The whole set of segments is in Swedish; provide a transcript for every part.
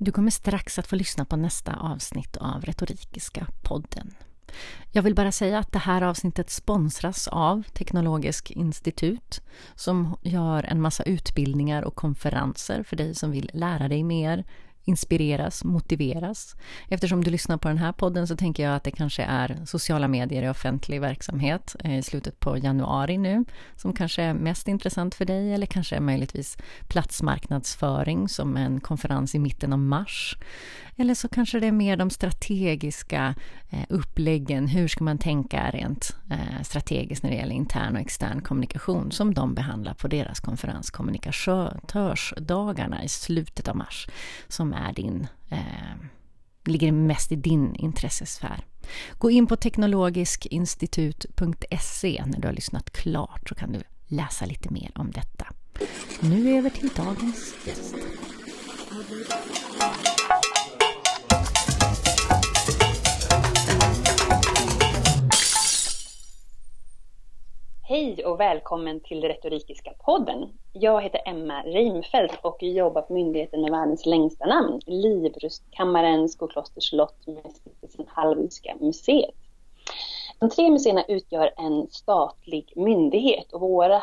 Du kommer strax att få lyssna på nästa avsnitt av Retorikiska podden. Jag vill bara säga att det här avsnittet sponsras av Teknologisk institut som gör en massa utbildningar och konferenser för dig som vill lära dig mer, inspireras, motiveras. Eftersom du lyssnar på den här podden så tänker jag att det kanske är sociala medier i offentlig verksamhet eh, i slutet på januari nu som kanske är mest intressant för dig eller kanske möjligtvis platsmarknadsföring som en konferens i mitten av mars. Eller så kanske det är mer de strategiska eh, uppläggen. Hur ska man tänka rent eh, strategiskt när det gäller intern och extern kommunikation som de behandlar på deras konferens kommunikatörsdagarna i slutet av mars som är din eh, ligger mest i din intressesfär. Gå in på teknologiskinstitut.se när du har lyssnat klart så kan du läsa lite mer om detta. Nu över till dagens gäst. Hej och välkommen till Retorikiska podden. Jag heter Emma Reimfeldt och jobbar på myndigheten med världens längsta namn, Livrustkammaren, Skoklosters slott med stiftelsen Hallwylska museet. De tre museerna utgör en statlig myndighet och vårt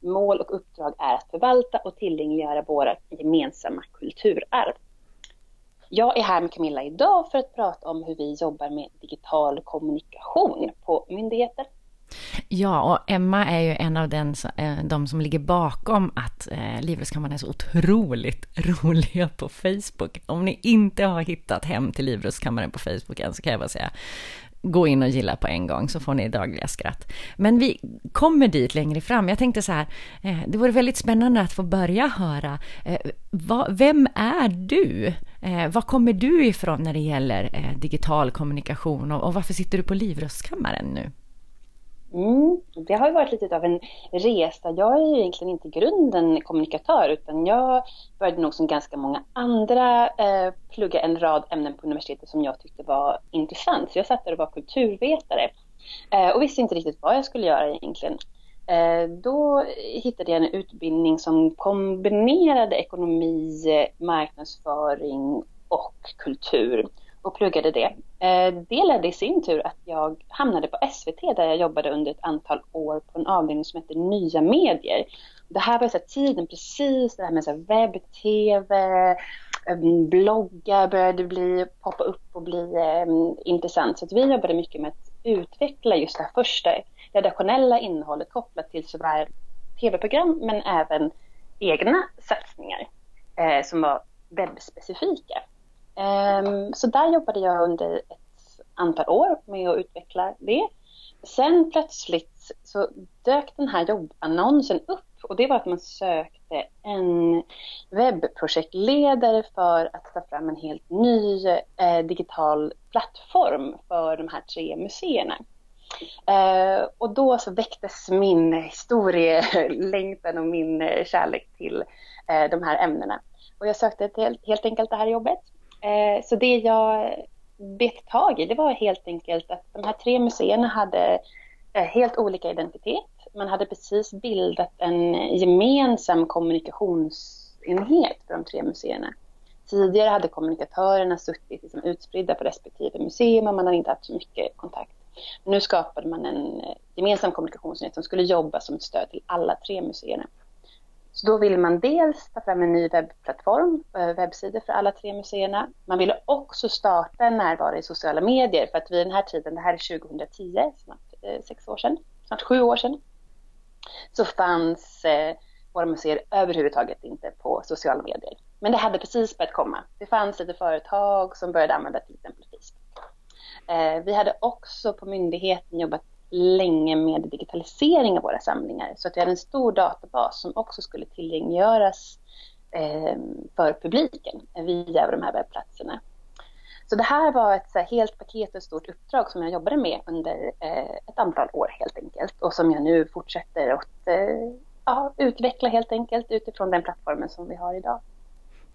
mål och uppdrag är att förvalta och tillgängliggöra våra gemensamma kulturarv. Jag är här med Camilla idag för att prata om hur vi jobbar med digital kommunikation på myndigheter Ja, och Emma är ju en av den, eh, de som ligger bakom att eh, Livrustkammaren är så otroligt roliga på Facebook. Om ni inte har hittat hem till Livrustkammaren på Facebook än så kan jag bara säga gå in och gilla på en gång så får ni dagliga skratt. Men vi kommer dit längre fram. Jag tänkte så här, eh, det vore väldigt spännande att få börja höra, vem är du? Var kommer du ifrån när det gäller digital kommunikation och varför sitter du på Livrustkammaren nu? Mm, det har ju varit lite av en resa. Jag är ju egentligen inte grunden kommunikatör utan jag började nog som ganska många andra eh, plugga en rad ämnen på universitetet som jag tyckte var intressant. Så jag satt där och var kulturvetare eh, och visste inte riktigt vad jag skulle göra egentligen. Eh, då hittade jag en utbildning som kombinerade ekonomi, eh, marknadsföring och kultur och pluggade det. Eh, det ledde i sin tur att jag hamnade på SVT där jag jobbade under ett antal år på en avdelning som heter Nya medier. Det här var så tiden precis, det här med webb-tv, eh, bloggar började bli, poppa upp och bli um, intressant. Så vi jobbade mycket med att utveckla just det här första redaktionella innehållet kopplat till såväl tv-program men även egna satsningar eh, som var webbspecifika. Ehm, så där jobbade jag under ett antal år med att utveckla det. Sen plötsligt så dök den här jobbannonsen upp och det var att man sökte en webbprojektledare för att ta fram en helt ny eh, digital plattform för de här tre museerna. Eh, och då så väcktes min historielängtan och min eh, kärlek till eh, de här ämnena. Och jag sökte helt, helt enkelt det här jobbet Eh, så det jag bet tag i det var helt enkelt att de här tre museerna hade eh, helt olika identitet. Man hade precis bildat en gemensam kommunikationsenhet för de tre museerna. Tidigare hade kommunikatörerna suttit liksom utspridda på respektive museum och man hade inte haft så mycket kontakt. Nu skapade man en eh, gemensam kommunikationsenhet som skulle jobba som ett stöd till alla tre museerna. Så då ville man dels ta fram en ny webbplattform, eh, webbsidor för alla tre museerna. Man ville också starta en närvaro i sociala medier för att vid den här tiden, det här är 2010, snart eh, sex år sedan, snart sju år sedan, så fanns eh, våra museer överhuvudtaget inte på sociala medier. Men det hade precis börjat komma. Det fanns lite företag som började använda till exempel Facebook. Eh, vi hade också på myndigheten jobbat länge med digitalisering av våra samlingar. Så att vi hade en stor databas som också skulle tillgängliggöras eh, för publiken via de här webbplatserna. Så det här var ett så här, helt paket och ett stort uppdrag som jag jobbade med under eh, ett antal år helt enkelt och som jag nu fortsätter att eh, ja, utveckla helt enkelt utifrån den plattformen som vi har idag.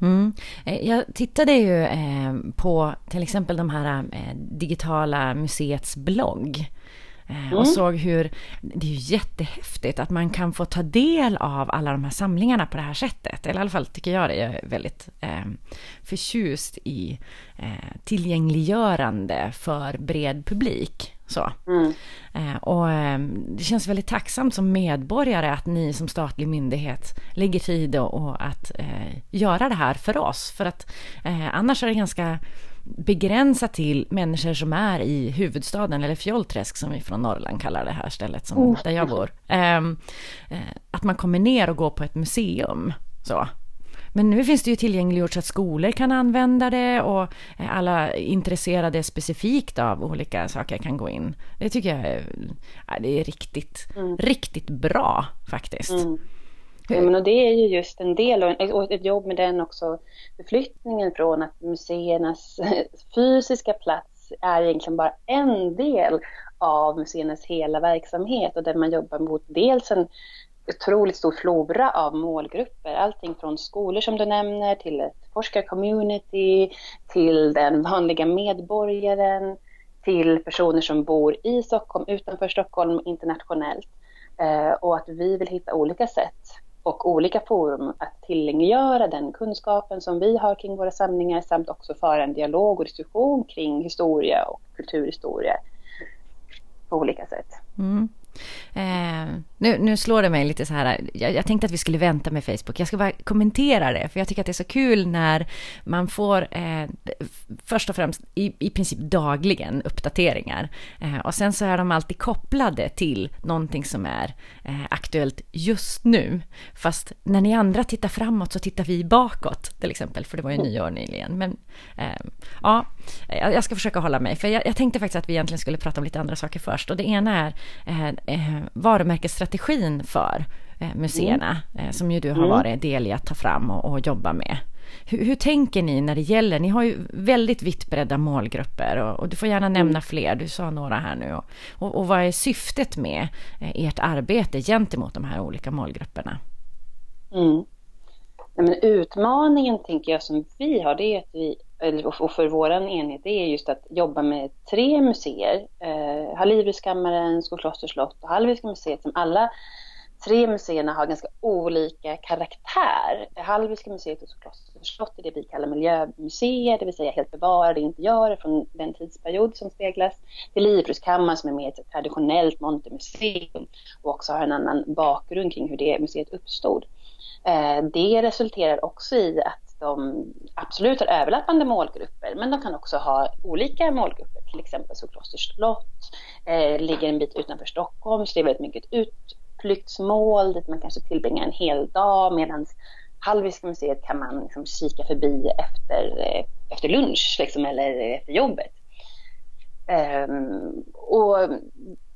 Mm. Eh, jag tittade ju eh, på till exempel de här eh, digitala museets blogg mm. och såg hur, det är ju jättehäftigt att man kan få ta del av alla de här samlingarna på det här sättet. Eller i alla fall tycker jag det. Jag är väldigt eh, förtjust i eh, tillgängliggörande för bred publik. Så. Mm. Eh, och eh, det känns väldigt tacksamt som medborgare att ni som statlig myndighet lägger tid och, och att eh, göra det här för oss. För att eh, annars är det ganska begränsat till människor som är i huvudstaden, eller Fjollträsk som vi från Norrland kallar det här stället som, oh. där jag bor. Ehm, eh, att man kommer ner och går på ett museum. Så. Men nu finns det ju tillgängliggjort så att skolor kan använda det och eh, alla intresserade specifikt av olika saker kan gå in. Det tycker jag är, det är riktigt, mm. riktigt bra faktiskt. Mm. Ja, men och det är ju just en del och ett jobb med den också förflyttningen från att museernas fysiska plats är egentligen bara en del av museernas hela verksamhet och där man jobbar mot dels en otroligt stor flora av målgrupper. Allting från skolor som du nämner till ett forskarcommunity, till den vanliga medborgaren, till personer som bor i Stockholm, utanför Stockholm, internationellt. Eh, och att vi vill hitta olika sätt och olika forum att tillgängliggöra den kunskapen som vi har kring våra samlingar samt också föra en dialog och diskussion kring historia och kulturhistoria på olika sätt. Mm. Eh, nu, nu slår det mig lite så här, jag, jag, tänkte att vi skulle vänta med Facebook. Jag ska bara kommentera det, för jag tycker att det är så kul när man får eh, först och främst i, i princip dagligen uppdateringar. Eh, och sen så är de alltid kopplade till någonting som är eh, aktuellt just nu. Fast när ni andra tittar framåt så tittar vi bakåt, till exempel, för det var ju nyår nyligen. Men eh, ja, jag ska försöka hålla mig, för jag, jag, tänkte faktiskt att vi egentligen skulle prata om lite andra saker först. Och det ena är eh, eh varumärkesstrategin för eh, museerna, mm. eh, som ju du har mm. varit del i att ta fram och, och jobba med. Hur, hur, tänker ni när det gäller, ni har ju väldigt vitt bredda målgrupper och, och du får gärna mm. nämna fler, du sa några här nu. Och, och, och vad är syftet med eh, ert arbete gentemot de här olika målgrupperna? Mm. Ja, men utmaningen tänker jag som vi har, det är att vi och för vår enhet, det är just att jobba med tre museer. Eh, Hallivriskammaren, Skokloster slott och Hallwylska museet som alla tre museerna har ganska olika karaktär. Hallwylska museet och Skokloster slott är det vi kallar miljömuseer, det vill säga helt bevarade interiörer från den tidsperiod som speglas. Till Livrustkammaren som är mer ett traditionellt montermuseum och också har en annan bakgrund kring hur det museet uppstod. Eh, det resulterar också i att de absolut har överlappande målgrupper, men de kan också ha olika målgrupper. Till exempel så slott eh, ligger en bit utanför Stockholm, så det är väldigt mycket ett utflyktsmål dit man kanske tillbringar en hel dag, medan Hallwylska museet kan man liksom kika förbi efter, eh, efter lunch liksom, eller efter jobbet. Eh, och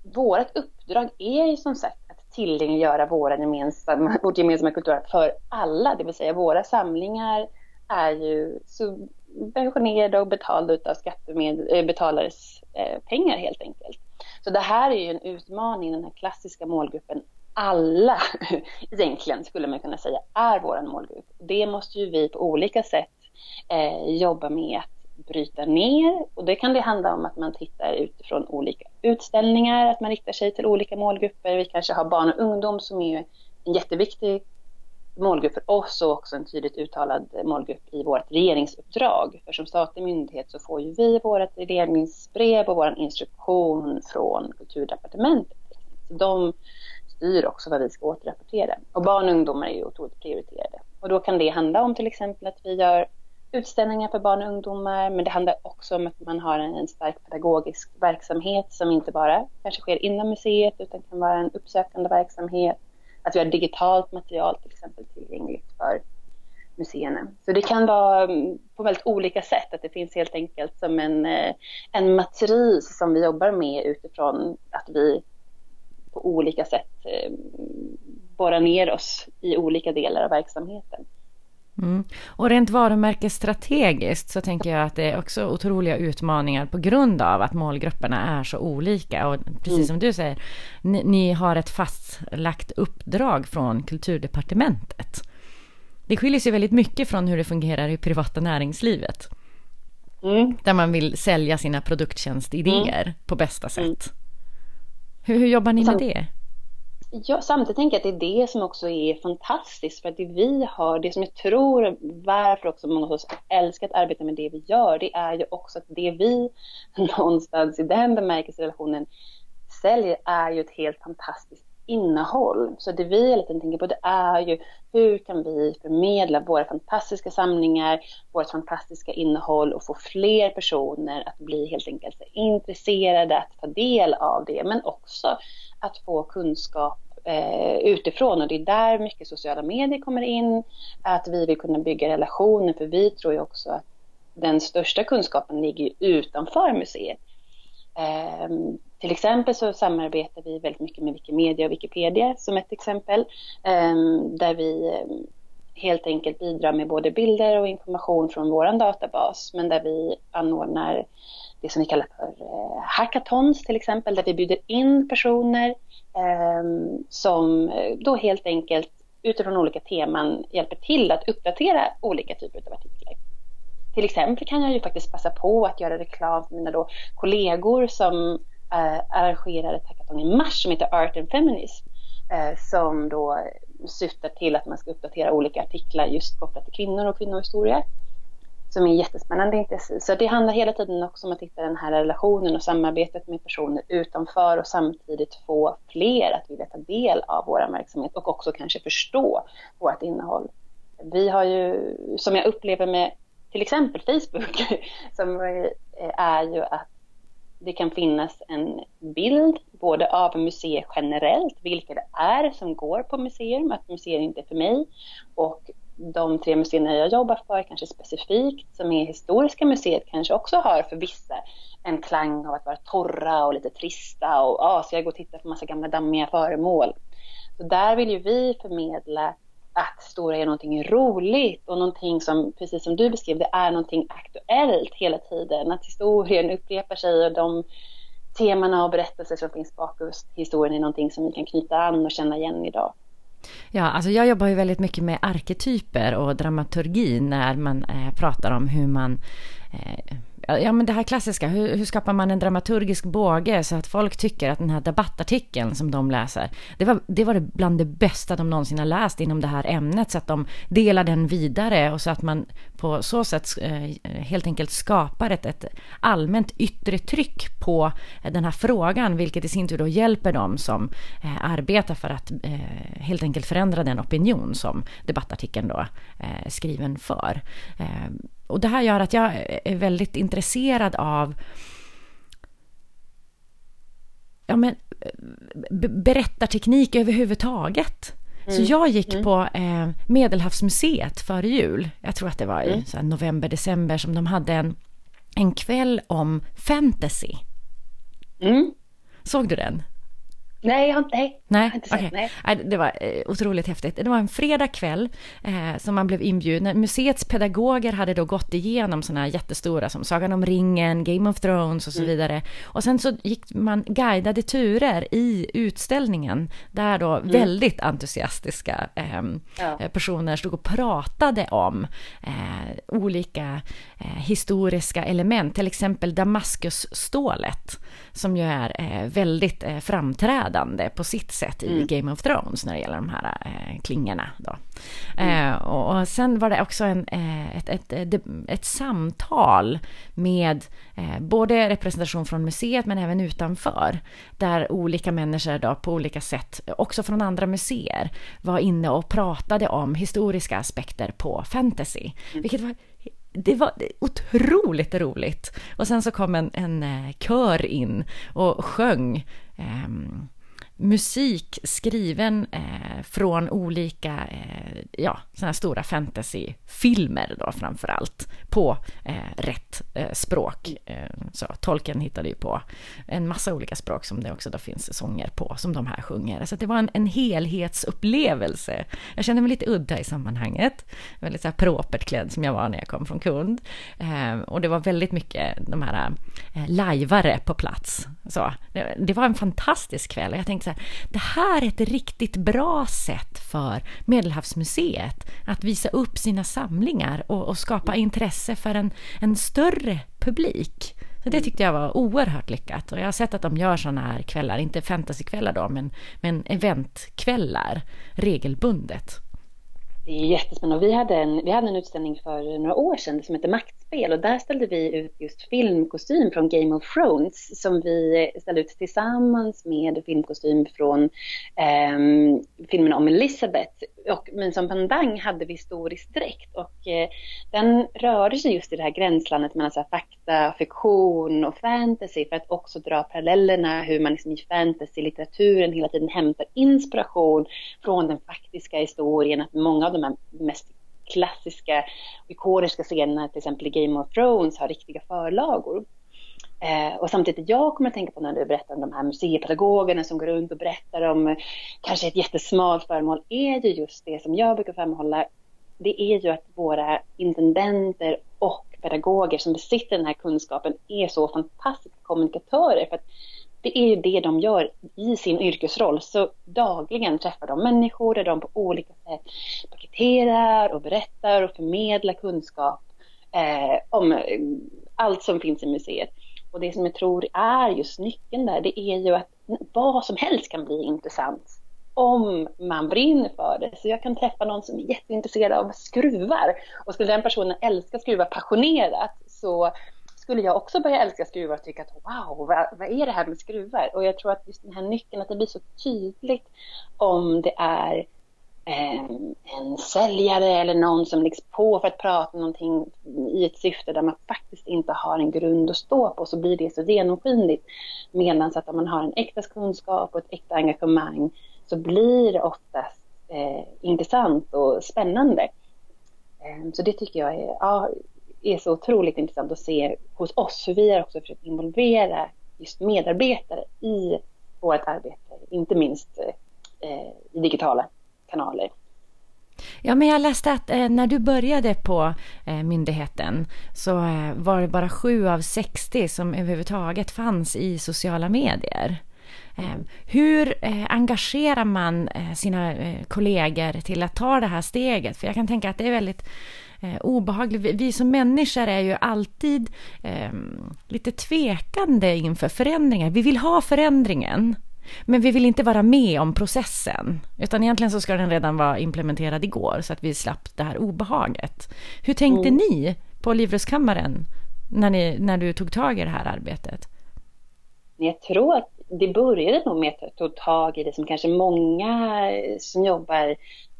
vårt uppdrag är ju som sagt tillgängliggöra våra gemensamma, vårt gemensamma kulturarv för alla, det vill säga våra samlingar är ju subventionerade och betalda av skattebetalares eh, eh, pengar helt enkelt. Så det här är ju en utmaning, den här klassiska målgruppen. Alla egentligen skulle man kunna säga är vår målgrupp. Det måste ju vi på olika sätt eh, jobba med att bryta ner och det kan det handla om att man tittar utifrån olika utställningar, att man riktar sig till olika målgrupper. Vi kanske har barn och ungdom som är en jätteviktig målgrupp för oss och också en tydligt uttalad målgrupp i vårt regeringsuppdrag. För som statlig myndighet så får ju vi vårt regeringsbrev och vår instruktion från kulturdepartementet. Så de styr också vad vi ska återrapportera. Och barn och ungdomar är ju otroligt prioriterade. Och då kan det handla om till exempel att vi gör utställningar för barn och ungdomar, men det handlar också om att man har en stark pedagogisk verksamhet som inte bara kanske sker inom museet utan kan vara en uppsökande verksamhet att vi har digitalt material till exempel tillgängligt för museerna. Så det kan vara mm, på väldigt olika sätt, att det finns helt enkelt som en, eh, en matris som vi jobbar med utifrån att vi på olika sätt eh, borrar ner oss i olika delar av verksamheten. Mm. Och rent varumärkesstrategiskt så tänker jag att det är också otroliga utmaningar på grund av att målgrupperna är så olika. Och precis mm. som du säger, ni, ni, har ett fastlagt uppdrag från kulturdepartementet. Det skiljer sig väldigt mycket från hur det fungerar i privata näringslivet. Mm. Där man vill sälja sina produkttjänstidéer mm. på bästa sätt. Hur, hur jobbar ni med det? Ja, samtidigt tänker jag att det är det som också är fantastiskt för att det vi har, det som jag tror varför också många av oss älskar att arbeta med det vi gör, det är ju också att det vi någonstans i den bemärkelserelationen säljer är ju ett helt fantastiskt innehåll. Så det vi hela tiden tänker på det är ju hur kan vi förmedla våra fantastiska samlingar, vårt fantastiska innehåll och få fler personer att bli helt enkelt intresserade, att ta del av det, men också att få kunskap eh, utifrån. Och det är där mycket sociala medier kommer in, att vi vill kunna bygga relationer. För vi tror ju också att den största kunskapen ligger utanför museet. Eh, till exempel så samarbetar vi väldigt mycket med Wikimedia och Wikipedia som ett exempel, eh, där vi eh, helt enkelt bidrar med både bilder och information från vår databas, men där vi anordnar det som vi kallar för eh, hackathons till exempel, där vi bjuder in personer ehm, eh, som då helt enkelt utifrån olika teman hjälper till att uppdatera olika typer av artiklar. Till exempel kan jag ju faktiskt passa på att göra reklam för mina då kollegor som eh, arrangerar ett hackathon i mars som heter Art and Feminism eh, som då syftar till att man ska uppdatera olika artiklar just kopplat till kvinnor och kvinnohistoria som är jättespännande. Så det handlar hela tiden också om att hitta den här relationen och samarbetet med personer utanför och samtidigt få fler att vilja ta del av vår verksamhet och också kanske förstå vårt innehåll. Vi har ju, som jag upplever med till exempel Facebook, som är ju att det kan finnas en bild både av museer generellt, vilka det är som går på museum, att museer inte är för mig och de tre museerna jag jobbar för, kanske specifikt, som är Historiska museet, kanske också har för vissa en klang av att vara torra och lite trista och ah, ska jag gå och titta på massa gamla dammiga föremål. Så där vill ju vi förmedla att Stora är någonting roligt och någonting som, precis som du beskrev, det är någonting aktuellt hela tiden. Att historien upprepar sig och de temana och berättelser som finns bakom historien är någonting som vi kan knyta an och känna igen idag. Ja, alltså jag jobbar ju väldigt mycket med arketyper och dramaturgi när man eh, pratar om hur man eh, Ja men det här klassiska, hur, hur, skapar man en dramaturgisk båge så att folk tycker att den här debattartikeln som de läser, det var, det var bland det bästa de någonsin har läst inom det här ämnet, så att de delar den vidare och så att man på så sätt eh, helt enkelt skapar ett, ett allmänt yttre tryck på eh, den här frågan, vilket i sin tur då hjälper dem som eh, arbetar för att helt enkelt förändra den opinion som debattartikeln då är skriven för. Och det här gör att jag är väldigt intresserad av ja, men, berättarteknik överhuvudtaget. Mm. Så jag gick mm. på eh, Medelhavsmuseet före jul. Jag tror att det var i mm. november, december som de hade en, en kväll om fantasy. Mm. Såg du den? Nej, jag har, nej, nej, inte sett. Okay. Nej. Det var eh, otroligt häftigt. Det var en fredagkväll eh, som man blev inbjuden. Museets pedagoger hade då gått igenom sådana här jättestora som Sagan om ringen, Game of Thrones och så mm. vidare. Och sen så gick man guidade turer i utställningen där då mm. väldigt entusiastiska ehm, ja. Eh, personer stod och pratade om eh, olika eh, historiska element, till exempel Damaskusstålet som ju är eh, väldigt framträdande framträdande på sitt sätt i mm. Game of Thrones när det gäller de här eh, klingorna. Då. Mm. Eh, och, och, sen var det också en, eh, ett, ett, ett, ett, samtal med eh, både representation från museet men även utanför. Där olika människor då på olika sätt, också från andra museer, var inne och pratade om historiska aspekter på fantasy. Mm. Vilket var det var otroligt roligt. Och sen så kom en, en eh, kör in och sjöng um, musik skriven eh, från olika, eh, ja, sådana här stora fantasyfilmer då framför allt, på eh, rätt eh, språk. Eh, så Tolkien hittade ju på en massa olika språk som det också då finns sånger på, som de här sjunger. Så det var en, en helhetsupplevelse. Jag kände mig lite udda i sammanhanget, väldigt så här propert klädd som jag var när jag kom från kund. Eh, och det var väldigt mycket de här eh, lajvare på plats. Så, det, det var en fantastisk kväll. och Jag tänkte så här, det här är ett riktigt bra sätt för Medelhavsmuseet att visa upp sina samlingar och, och skapa intresse för en, en större publik Så det tyckte jag var oerhört lyckat. Och jag har sett att de gör sådana här kvällar, inte fantasykvällar då, men, men eventkvällar regelbundet. Det är jättespännande. Vi hade, en, vi hade en utställning för några år sedan som heter spel och där ställde vi ut just filmkostym från Game of Thrones som vi ställde ut tillsammans med filmkostym från eh, filmen om Elizabeth. Och, men som pendang hade vi historisk dräkt och eh, den rörde sig just i det här gränslandet mellan så här, fakta, fiktion och fantasy för att också dra parallellerna hur man liksom i fantasy-litteraturen hela tiden hämtar inspiration från den faktiska historien. Att många av de här mest klassiska ikoniska scenerna, till exempel i Game of Thrones, har riktiga förlagor. Eh, och samtidigt jag kommer att tänka på när du berättar om de här museipedagogerna som går runt och berättar om eh, kanske ett jättesmalt föremål, är ju just det som jag brukar framhålla. Det är ju att våra intendenter och pedagoger som besitter den här kunskapen är så fantastiska kommunikatörer. För att det är ju det de gör i sin yrkesroll. Så dagligen träffar de människor där de på olika sätt paketerar och berättar och förmedlar kunskap eh, om eh, allt som finns i museet. Och det som jag tror är just nyckeln där, det är ju att vad som helst kan bli intressant om man brinner för det. Så jag kan träffa någon som är jätteintresserad av skruvar och skulle den personen älska skruvar passionerat så skulle jag också börja älska skruvar och tycka att wow, vad, vad, är det här med skruvar? Och jag tror att just den här nyckeln, att det blir så tydligt om det är eh, en säljare eller någon som läggs på för att prata någonting i ett syfte där man faktiskt inte har en grund att stå på så blir det så genomskinligt. Medan att om man har en äkta kunskap och ett äkta engagemang så blir det oftast eh, intressant och spännande. Eh, så det tycker jag är, ja, är så otroligt intressant att se hos oss hur vi har också försökt involvera just medarbetare i vårt arbete, inte minst eh, i digitala kanaler. Ja, men jag läste att eh, när du började på eh, myndigheten så eh, var det bara sju av 60 som överhuvudtaget fanns i sociala medier. Eh, hur eh, engagerar man eh, sina eh, kollegor till att ta det här steget? För jag kan tänka att det är väldigt eh, obehaglig. Vi, vi, som människor är ju alltid eh, lite tvekande inför förändringar. Vi vill ha förändringen, men vi vill inte vara med om processen. Utan egentligen så ska den redan vara implementerad igår så att vi slapp det här obehaget. Hur tänkte mm. ni på Livrustkammaren när, ni, när du tog tag i det här arbetet? Jag tror att det började nog med att ta tag i det som kanske många som jobbar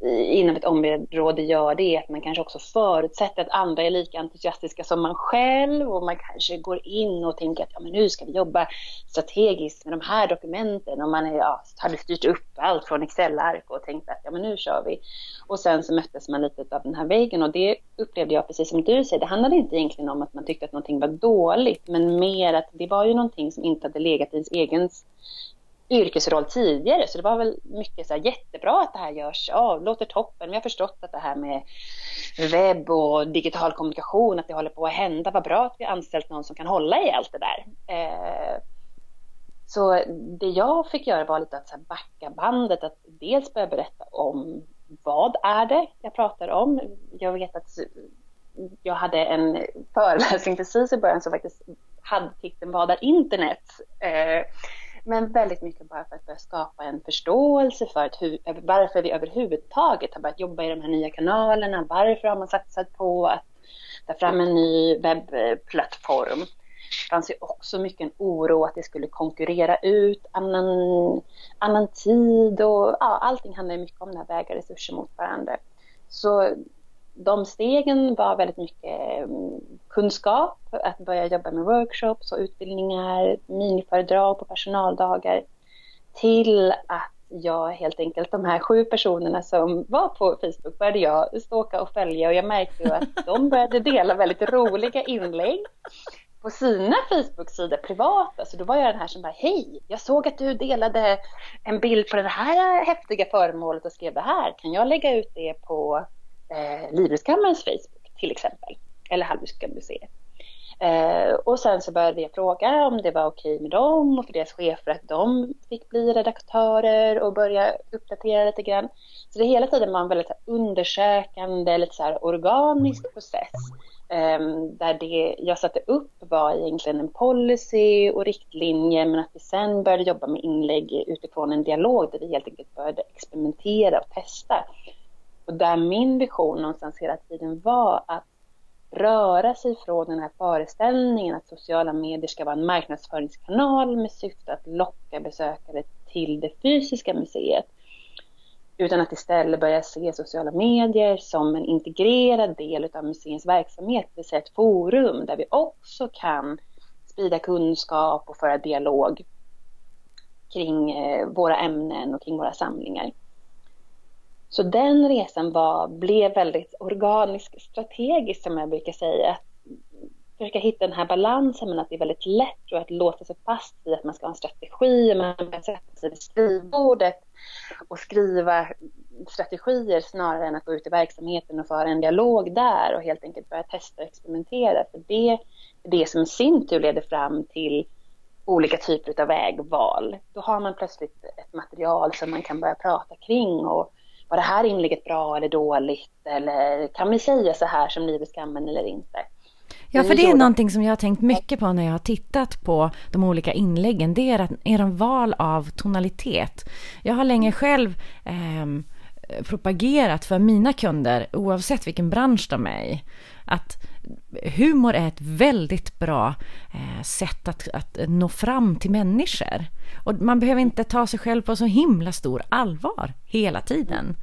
inom ett område gör det är att man kanske också förutsätter att andra är lika entusiastiska som man själv och man kanske går in och tänker att ja, men nu ska vi jobba strategiskt med de här dokumenten och man är, ja, hade styrt upp allt från Excel-ark och tänkte att ja, men nu kör vi. Och sen så möttes man lite av den här väggen och det upplevde jag precis som du säger, det handlade inte egentligen om att man tyckte att någonting var dåligt men mer att det var ju någonting som inte hade legat i ens egen yrkesroll tidigare så det var väl mycket så här, jättebra att det här görs, ja, låter toppen, vi har förstått att det här med webb och digital kommunikation, att det håller på att hända, vad bra att vi har anställt någon som kan hålla i allt det där. Eh, så det jag fick göra var lite att så backa bandet, att dels börja berätta om vad är det jag pratar om. Jag vet att jag hade en föreläsning precis i början som faktiskt hade titeln Vad är internet? Eh, men väldigt mycket bara för att börja skapa en förståelse för att hur, varför vi överhuvudtaget har börjat jobba i de här nya kanalerna. Varför har man satsat på att ta fram en ny webbplattform? Det fanns ju också mycket en oro att det skulle konkurrera ut annan, annan tid och ja, allting handlar mycket om att väga resurser mot varandra. Så de stegen var väldigt mycket mm, kunskap, att börja jobba med workshops och utbildningar, miniföredrag på personaldagar, till att jag helt enkelt, de här sju personerna som var på Facebook började jag ståka och följa och jag märkte ju att de började dela väldigt roliga inlägg på sina Facebook-sidor privata. Så alltså, då var jag den här som bara, hej, jag såg att du delade en bild på det här häftiga föremålet och skrev det här. Kan jag lägga ut det på eh, Livrustkammarens Facebook till exempel, eller Hallwylska museet. Eh, och sen så började jag fråga om det var okej med dem och för deras chefer att de fick bli redaktörer och börja uppdatera lite grann. Så det hela tiden var en väldigt undersökande, lite så här organisk process Ehm, där det jag satte upp var egentligen en policy och riktlinje men att vi sen började jobba med inlägg utifrån en dialog där vi helt enkelt började experimentera och testa. Och där min vision någonstans hela tiden var att röra sig från den här föreställningen att sociala medier ska vara en marknadsföringskanal med syfte att locka besökare till det fysiska museet utan att istället börja se sociala medier som en integrerad del av museets verksamhet, det vill säga ett forum där vi också kan sprida kunskap och föra dialog kring eh, våra ämnen och kring våra samlingar. Så den resan var, blev väldigt organisk, strategisk som jag brukar säga. Försöka hitta den här balansen men att det är väldigt lätt att låsa sig fast i att man ska ha en strategi, man ska sätta sig vid skrivbordet och skriva strategier snarare än att gå ut i verksamheten och föra en dialog där och helt enkelt börja testa och experimentera. För det är det som i sin tur leder fram till olika typer av vägval. Då har man plötsligt ett material som man kan börja prata kring och var det här inlägget bra eller dåligt eller kan vi säga så här som livet skammen eller inte? Ja, för det är någonting som jag har tänkt mycket på när jag har tittat på de olika inläggen. Det är att er val av tonalitet. Jag har länge själv eh, propagerat för mina kunder, oavsett vilken bransch de är i, att humor är ett väldigt bra eh, sätt att, att nå fram till människor. Och man behöver inte ta sig själv på så himla stor allvar hela tiden.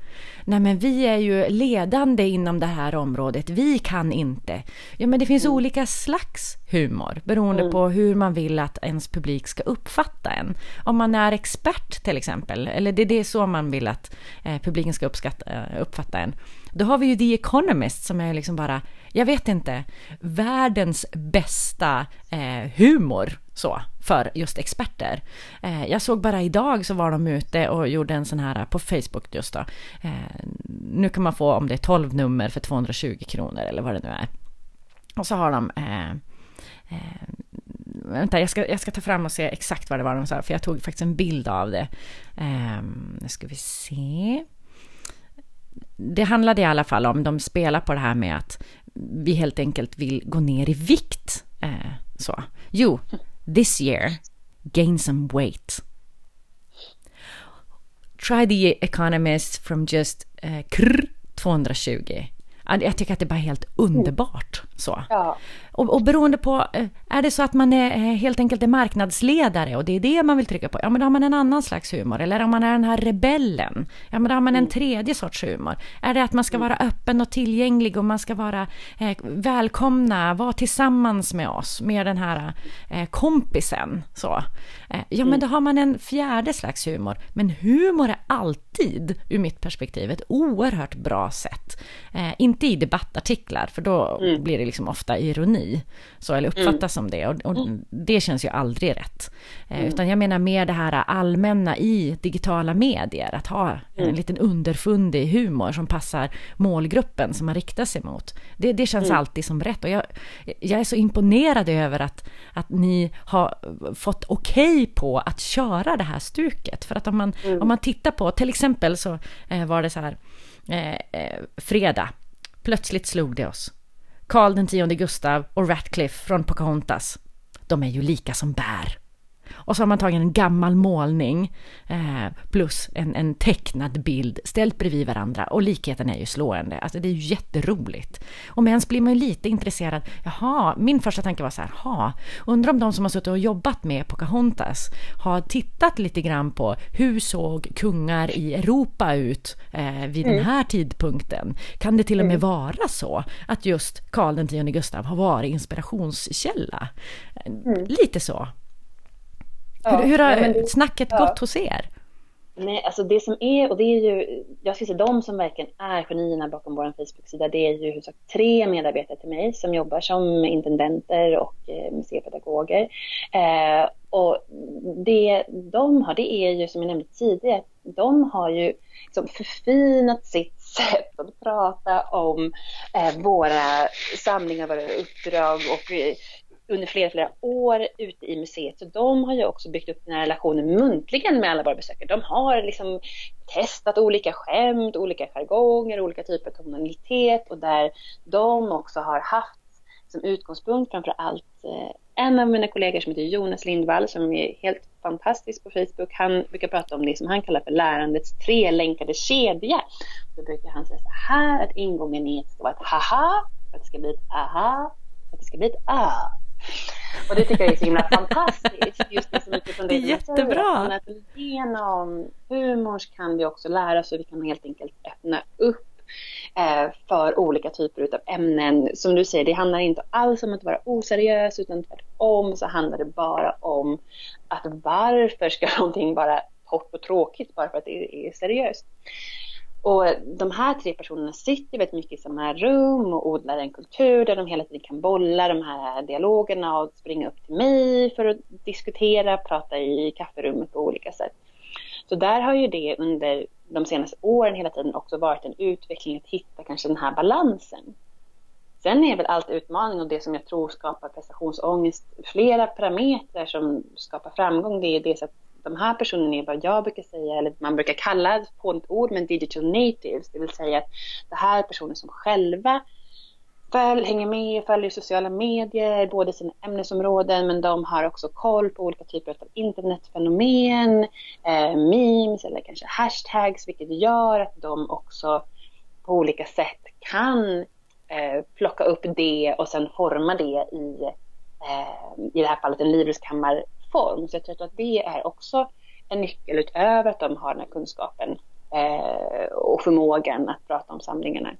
Nej men vi är ju ledande inom det här området, vi kan inte. Ja men det finns mm. olika slags humor beroende mm. på hur man vill att ens publik ska uppfatta en. Om man är expert till exempel, eller det är det så man vill att eh, publiken ska uppskatta, eh, uppfatta en. Då har vi ju The Economist som är liksom bara, jag vet inte, världens bästa eh, humor så, för just experter. Eh, jag såg bara idag så var de ute och gjorde en sån här eh, på Facebook just då. Eh, nu kan man få om det är 12 nummer för 220 kronor eller vad det nu är. Och så har de eh, eh, vänta, jag ska, jag ska ta fram och se exakt vad det var de sa, för jag tog faktiskt en bild av det. Eh, nu ska vi se. Det handlade i alla fall om, de spelar på det här med att vi helt enkelt vill gå ner i vikt. Eh, så. Jo, this year, gain some weight. Try the economist from just uh, krr, 220. Jag tycker att det är bara helt underbart. Så. Ja. Och, och beroende på, eh, är det så att man är eh, helt enkelt är marknadsledare och det är det man vill trycka på, ja men då har man en annan slags humor. Eller om man är den här rebellen, ja men då har man en mm. tredje sorts humor. Är det att man ska mm. vara öppen och tillgänglig och man ska vara eh, välkomna, vara tillsammans med oss, med den här eh, kompisen. Så. Eh, ja men mm. då har man en fjärde slags humor. Men humor är alltid, ur mitt perspektiv, ett oerhört bra sätt. Eh, inte i debattartiklar, för då blir det liksom ofta ironi, så, eller uppfattas mm. som det. Och, och, mm. det känns ju aldrig rätt. Eh, mm. Utan jag menar mer det här allmänna i digitala medier, att ha en mm. liten underfundig humor som passar målgruppen som man riktar sig mot. Det, det känns mm. alltid som rätt. Och jag, jag är så imponerad över att, att ni har fått okej okay på att köra det här stuket. För att om man, om man tittar på, till exempel så eh, var det så här, eh, eh fredag, plötsligt slog det oss. Karl den tionde Gustav och Ratcliffe från Pocahontas. De är ju lika som bär. Och så har man tagit en gammal målning eh, plus en, en tecknad bild ställt bredvid varandra och likheten är ju slående. Alltså det är ju jätteroligt. Och med ens blir man ju lite intresserad. Jaha, min första tanke var så här, ha, undrar om de som har suttit och jobbat med Pocahontas har tittat lite grann på hur såg kungar i Europa ut eh, vid mm. den här tidpunkten? Kan det till och med mm. vara så att just Karl X Gustav har varit inspirationskälla? Mm. Lite så. Ja, hur, hur har det, snacket ja. gått hos er? Nej, alltså det som är, och det är ju, jag ska säga de som verkligen är genierna bakom vår Facebook-sida, det är ju huvudsak tre medarbetare till mig som jobbar som intendenter och eh, museipedagoger. Eh, och det de har, det är ju som jag nämnde tidigare, de har ju liksom förfinat sitt sätt att prata om eh, våra samlingar, våra uppdrag och eh, under flera, flera år ute i museet. Så de har ju också byggt upp den här relationen muntligen med alla våra besökare. De har liksom testat olika skämt, olika jargonger, olika typer av tonalitet och där de också har haft som utgångspunkt framför allt eh, en av mina kollegor som heter Jonas Lindvall som är helt fantastisk på Facebook. Han brukar prata om det som han kallar för lärandets trelänkade kedja. Då brukar han säga så här att ingången är att det ska vara ett haha, att det ska bli ett aha, att det ska bli ett ah. Och det tycker jag är så himla fantastiskt. Just det, så mycket från det, det är jättebra. Att genom humor kan vi också lära oss och vi kan helt enkelt öppna upp Eh, för olika typer av ämnen. Som du säger, det handlar inte alls om att vara oseriös utan tvärtom så handlar det bara om att varför ska någonting vara torrt och tråkigt bara för att det är seriöst. Och de här tre personerna sitter väldigt mycket i samma rum och odlar en kultur där de hela tiden kan bolla de här dialogerna och springa upp till mig för att diskutera, prata i kafferummet på olika sätt. Så där har ju det under de senaste åren hela tiden också varit en utveckling att hitta kanske den här balansen. Sen är väl allt utmaning och det som jag tror skapar prestationsångest, flera parametrar som skapar framgång, det är dels att de här personerna är vad jag brukar säga, eller man brukar kalla på ett ord, men digital natives, det vill säga att det här är personer som själva följ, hänger med, följer sociala medier, både sina ämnesområden men de har också koll på olika typer av internetfenomen, eh, memes eller kanske hashtags vilket gör att de också på olika sätt kan eh, plocka upp det och sen forma det i, eh, i det här fallet en form. Så jag tror att det är också en nyckel utöver att de har den här kunskapen eh, och förmågan att prata om samlingarna.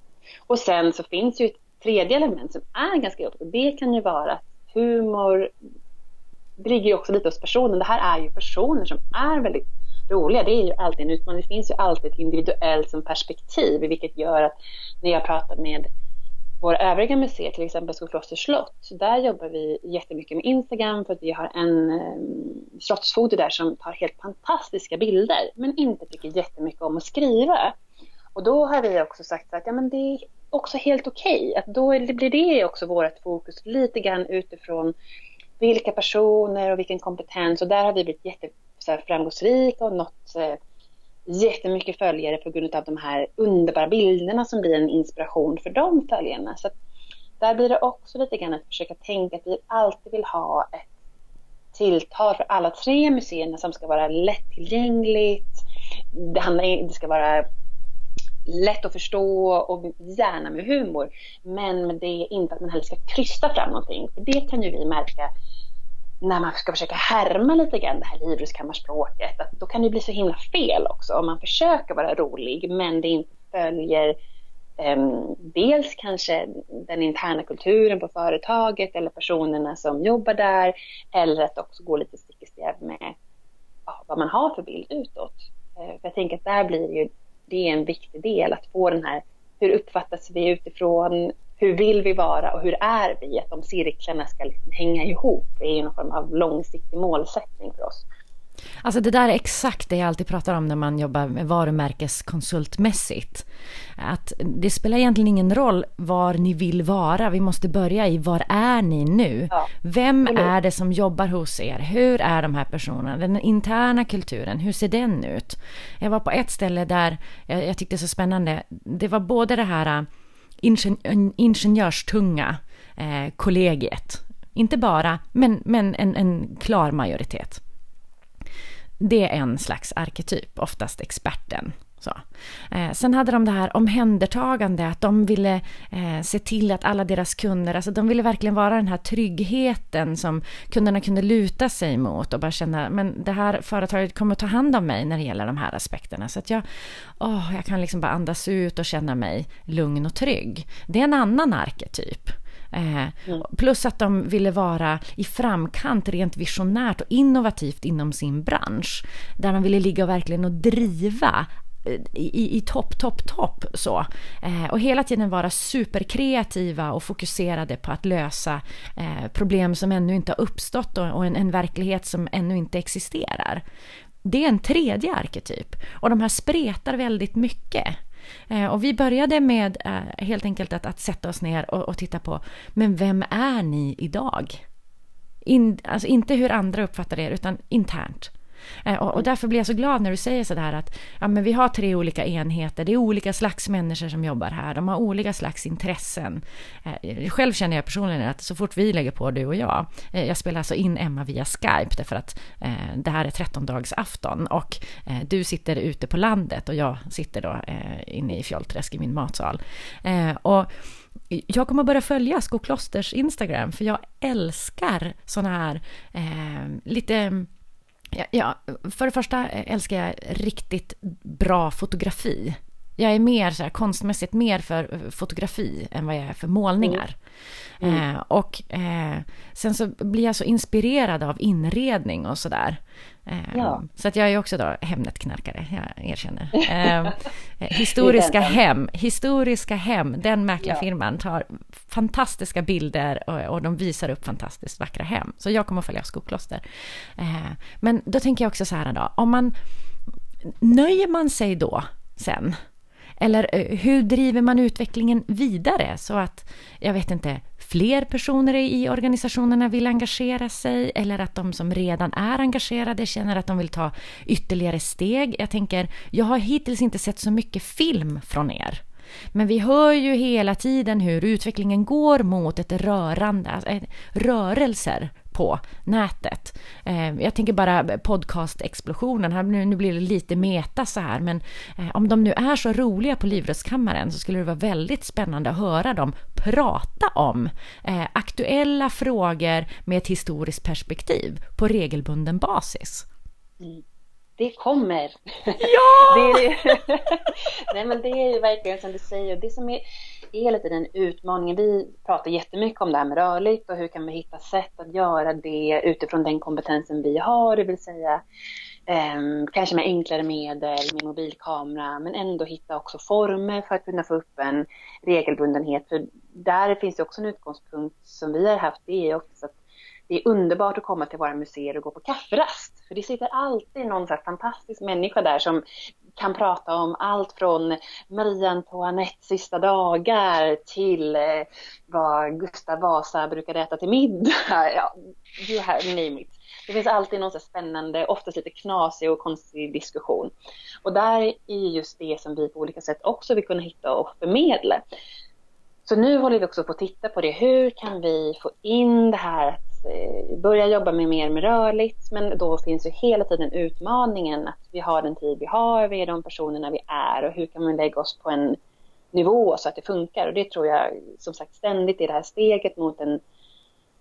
Och sen så finns ju ett tredje element som är ganska jobbigt och det kan ju vara att humor det ligger ju också lite hos personen. Det här är ju personer som är väldigt roliga. Det är ju alltid en utmaning. Det finns ju alltid ett individuellt som perspektiv vilket gör att när jag pratar med våra övriga museer, till exempel Skokloster slott, där jobbar vi jättemycket med Instagram för att vi har en um, slottsfoto där som tar helt fantastiska bilder men inte tycker jättemycket om att skriva. Och då har vi också sagt att ja, men det är också helt okej. Okay. då blir det också vårt fokus lite grann utifrån vilka personer och vilken kompetens. Och där har vi blivit jätteframgångsrika och nått eh, jättemycket följare på grund av de här underbara bilderna som blir en inspiration för de följarna. Så där blir det också lite grann att försöka tänka att vi alltid vill ha ett tilltal för alla tre museerna som ska vara lättillgängligt. Det, handlar, det ska vara lätt att förstå och gärna med humor. Men det är inte att man heller ska krysta fram någonting. För det kan ju vi märka när man ska försöka härma lite grann det här livrustkammarspråket. Att då kan det bli så himla fel också om man försöker vara rolig men det inte följer um, dels kanske den interna kulturen på företaget eller personerna som jobbar där. Eller att också gå lite stick i stäv med ja, vad man har för bild utåt. Uh, för jag tänker att där blir ju det är en viktig del att få den här, hur uppfattas vi utifrån, hur vill vi vara och hur är vi? Att de cirklarna ska liksom hänga ihop det är ju någon form av långsiktig målsättning för oss. Alltså det där är exakt det jag alltid pratar om när man jobbar med varumärkeskonsultmässigt. Att det spelar egentligen ingen roll var ni vill vara. Vi måste börja i var är ni nu? Ja, Vem är det som jobbar hos er? Hur är de här personerna? Den interna kulturen, hur ser den ut? Jag var på ett ställe där jag, jag tyckte det så spännande. Det var både det här ingen, ingenjörstunga eh, kollegiet. Inte bara, men, men en, en klar majoritet det är en slags arketyp, oftast experten. Så. Eh, sen hade de det här omhändertagande, att de ville eh, se till att alla deras kunder, alltså de ville verkligen vara den här tryggheten som kunderna kunde luta sig mot och bara känna, men det här företaget kommer att ta hand om mig när det gäller de här aspekterna. Så att jag, oh, jag kan liksom bara andas ut och känna mig lugn och trygg. Det är en annan arketyp. Eh, mm. Plus att de ville vara i framkant rent visionärt och innovativt inom sin bransch. Där de ville ligga och verkligen och driva i, i topp, topp, topp så. Eh, och hela tiden vara superkreativa och fokuserade på att lösa eh, problem som ännu inte har uppstått och, och en, en, verklighet som ännu inte existerar. Det är en tredje arketyp och de här spretar väldigt mycket. Eh, och vi började med eh, helt enkelt att, att sätta oss ner och, och, titta på, men vem är ni idag? In, alltså inte hur andra uppfattar er, utan internt. Eh, och, och, därför blir jag så glad när du säger sådär att ja, men vi har tre olika enheter, det är olika slags människor som jobbar här, de har olika slags intressen. Eh, själv känner jag personligen att så fort vi lägger på, du och jag, eh, jag spelar alltså in Emma via Skype därför att eh, det här är 13-dagsafton och eh, du sitter ute på landet och jag sitter då eh, inne i Fjollträsk i min matsal. och jag kommer börja följa Skoklosters Instagram, för jag älskar sådana här eh, lite... Ja, för det första älskar jag riktigt bra fotografi. Jag är mer så här, konstmässigt mer för fotografi än vad jag är för målningar. Mm. Mm. Eh, och eh, sen så blir jag så inspirerad av inredning och sådär. Eh, ja. Så att jag är också då Hemnet-knarkare, jag erkänner. Eh, historiska Hem, Historiska Hem, den mäklarfirman tar fantastiska bilder och, och, de visar upp fantastiskt vackra hem. Så jag kommer att följa Skokloster. Eh, men då tänker jag också så här då, om man nöjer man sig då sen eller eh, hur driver man utvecklingen vidare så att, jag vet inte, fler personer i organisationerna vill engagera sig eller att de som redan är engagerade känner att de vill ta ytterligare steg. Jag tänker, jag har hittills inte sett så mycket film från er. Men vi hör ju hela tiden hur utvecklingen går mot ett rörande, eh, rörelser på nätet. Eh, jag tänker bara podcast-explosionen, nu, blir det lite meta så här, men eh, om de nu är så roliga på Livrustkammaren så skulle det vara väldigt spännande att höra dem prata om eh, aktuella frågor med ett historiskt perspektiv på regelbunden basis. Mm. Det kommer! Ja! det är, Nej men det är ju verkligen som du säger, det som är hela tiden utmaningen. Vi pratar jättemycket om det här med rörligt och hur kan vi hitta sätt att göra det utifrån den kompetensen vi har, det vill säga eh, kanske med enklare medel, med mobilkamera, men ändå hitta också former för att kunna få upp en regelbundenhet. För där finns det också en utgångspunkt som vi har haft, det är också att det är underbart att komma till våra museer och gå på kafferast. För det sitter alltid någon så fantastisk människa där som kan prata om allt från Marie Antoinettes sista dagar till eh, vad Gustav Vasa brukade äta till middag. Ja, you have name it. Det finns alltid någon så spännande, oftast lite knasig och konstig diskussion. Och där är just det som vi på olika sätt också vill kunna hitta och förmedla. Så nu håller vi också på att titta på det. Hur kan vi få in det här Eh, börja jobba med mer med rörligt, men då finns ju hela tiden utmaningen att vi har den tid vi har, vi är de personerna vi är och hur kan man lägga oss på en nivå så att det funkar? Och det tror jag som sagt ständigt är det här steget mot en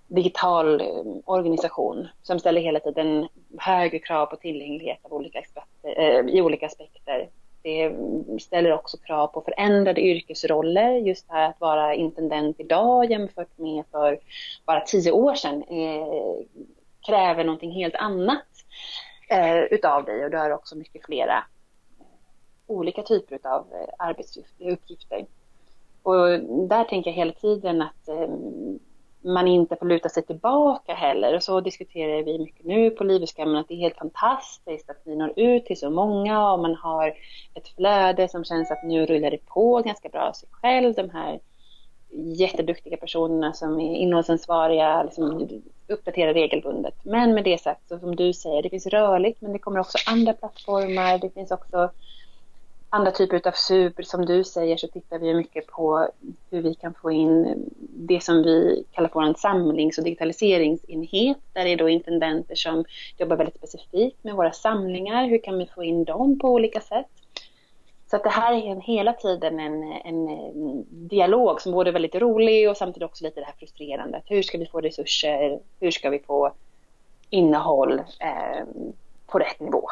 digital eh, organisation som ställer hela tiden högre krav på tillgänglighet av olika aspekter, eh, i olika aspekter det ställer också krav på förändrade yrkesroller. Just det här att vara intendent idag jämfört med för bara tio år sedan eh, kräver någonting helt annat eh, utav dig och du har också mycket flera olika typer av eh, arbetsuppgifter. Och där tänker jag hela tiden att eh, man inte får luta sig tillbaka heller. Och så diskuterar vi mycket nu på Livrustkammaren att det är helt fantastiskt att vi når ut till så många och man har ett flöde som känns att nu rullar det på ganska bra av sig själv. De här jätteduktiga personerna som är innehållsansvariga liksom uppdaterar regelbundet. Men med det sagt, så som du säger, det finns rörligt men det kommer också andra plattformar. Det finns också andra typer av super, som du säger, så tittar vi mycket på hur vi kan få in det som vi kallar för en samlings och digitaliseringsenhet. Där det är då intendenter som jobbar väldigt specifikt med våra samlingar. Hur kan vi få in dem på olika sätt? Så att det här är en, hela tiden en, en, eh, dialog som både är väldigt rolig och samtidigt också lite det här frustrerande. Hur ska vi få resurser? Hur ska vi få innehåll eh, på rätt nivå?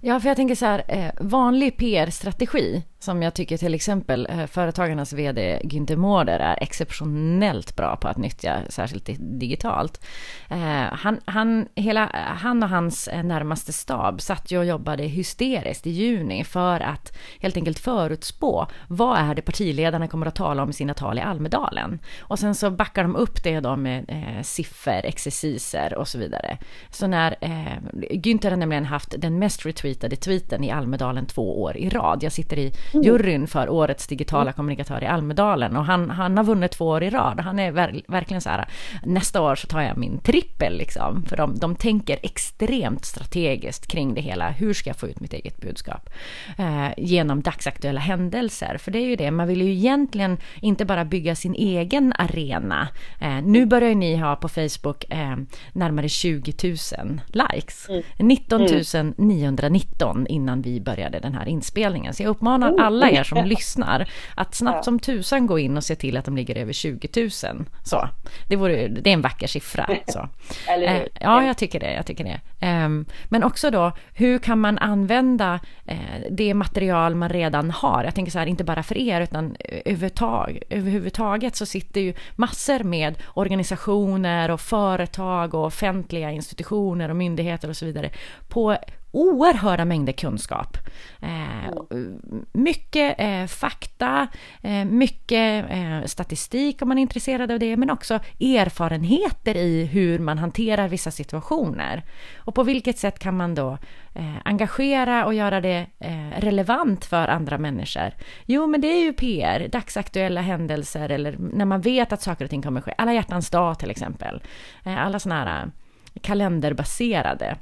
Ja, för jag tänker så här, eh, vanlig PR-strategi som jag tycker till exempel eh, Företagarnas VD Günther Mårder är exceptionellt bra på att nyttja, särskilt digitalt. Eh, han, han, hela, han och hans eh, närmaste stab satt ju och jobbade hysteriskt i juni för att helt enkelt förutspå vad är det partiledarna kommer att tala om i sina tal i Almedalen. Och sen så backar de upp det då med eh, siffror, exerciser och så vidare. Så när eh, Günther har nämligen haft den mest retweetade tweeten i Almedalen två år i rad. Jag sitter i juryn för årets digitala mm. kommunikatör i Almedalen och han, han har vunnit två år i rad. Han är ver verkligen så här, nästa år så tar jag min trippel liksom. För de, de tänker extremt strategiskt kring det hela. Hur ska jag få ut mitt eget budskap? Eh, genom dagsaktuella händelser. För det är ju det, man vill ju egentligen inte bara bygga sin egen arena. Eh, nu börjar ni ha på Facebook eh, närmare 20 000 likes. Mm. 19 919 innan vi började den här inspelningen. Så jag uppmanar alla er som lyssnar att snabbt som tusan gå in och se till att de ligger över 20 000. Så, det, vore, det är en vacker siffra. Så. Eh, ja, jag tycker det. Jag tycker det. Ehm, men också då, hur kan man använda eh, det material man redan har? Jag tänker så här, inte bara för er, utan överhuvudtag, överhuvudtaget så sitter ju massor med organisationer och företag och offentliga institutioner och myndigheter och så vidare på oerhörda mängder kunskap. Eh, mycket eh, fakta, eh, mycket eh, statistik om man är intresserad av det, men också erfarenheter i hur man hanterar vissa situationer. Och på vilket sätt kan man då engagera och göra det relevant för andra människor? Jo, men det är ju PR, dagsaktuella händelser eller när man vet att saker och ting kommer ske. Alla hjärtans dag till exempel. alla sådana här kalenderbaserade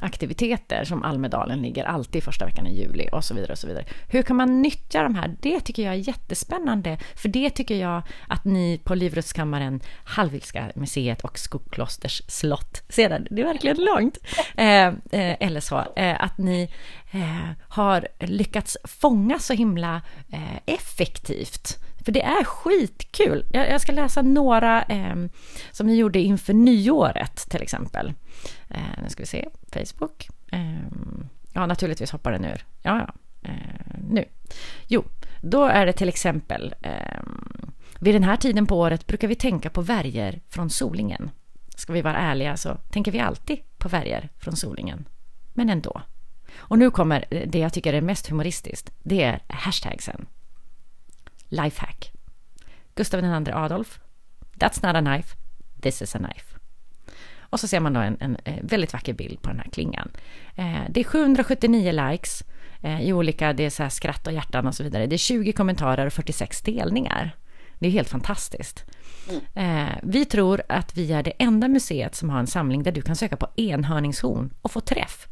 aktiviteter som Almedalen ligger alltid första veckan i juli och så vidare och så vidare. Hur kan man nyttja de här? Det tycker jag är jättespännande, för det tycker jag att ni på Livrustkammaren, Hallwylska museet och Skoklosters slott, ser det är verkligen långt, eh, eh, eller så, eh, att ni eh, har lyckats fånga så himla eh, effektivt för det är skitkul. Jag, jag ska läsa några eh, som ni gjorde inför nyåret till exempel. Eh, nu ska vi se, Facebook. Eh, ja, naturligtvis hoppar den ur. Ja, ja. Eh, nu. Jo, då är det till exempel ehm, vid den här tiden på året brukar vi tänka på värjer från Solingen. Ska vi vara ärliga så tänker vi alltid på värjer från Solingen. Men ändå. Och nu kommer det jag tycker är mest humoristiskt. Det är hashtagsen. Lifehack. Gustav II Adolf. That's not a knife. This is a knife. Och så ser man då en, en, eh, väldigt vacker bild på den här klingan. Eh, det är 779 likes eh, i olika, det är så här skratt och hjärtan och så vidare. Det är 20 kommentarer och 46 delningar. Det är helt fantastiskt. Mm. Eh, vi tror att vi är det enda museet som har en samling där du kan söka på enhörningshorn och få träff.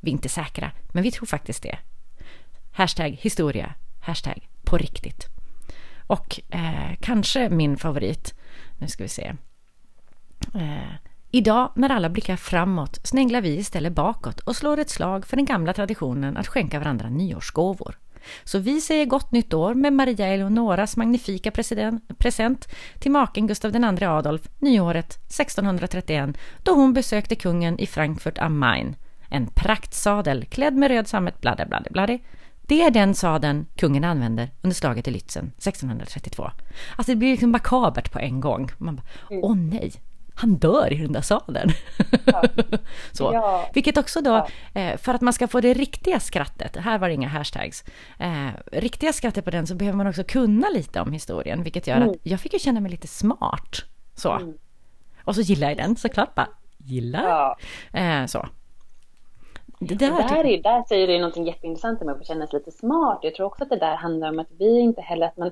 Vi är inte säkra, men vi tror faktiskt det. Hashtag historia, hashtag på riktigt. Och eh, kanske min favorit, nu ska vi se. Eh, idag när alla blickar framåt sneglar vi istället bakåt och slår ett slag för den gamla traditionen att skänka varandra nyårsgåvor. Så vi säger gott nytt år med Maria Eleonoras magnifika present till maken Gustav II Adolf nyåret 1631 då hon besökte kungen i Frankfurt am Main. En praktsadel klädd med röd sammet, bladde, bladde, bladde, det är den sadeln kungen använder under slaget i Lützen 1632. Alltså det blir liksom makabert på en gång. Man bara, mm. åh nej, han dör i den där sadeln. Ja. så. Ja. Vilket också då, ja. Eh, för att man ska få det riktiga skrattet, här var det inga hashtags, eh, riktiga skrattet på den så behöver man också kunna lite om historien, vilket gör mm. att jag fick ju känna mig lite smart. Så. Mm. Och så gillar jag den såklart, bara gillar. Eh, så. Det där, där, är, där säger du någonting jätteintressant med att känna sig lite smart. Jag tror också att det där handlar om att vi inte heller, att man,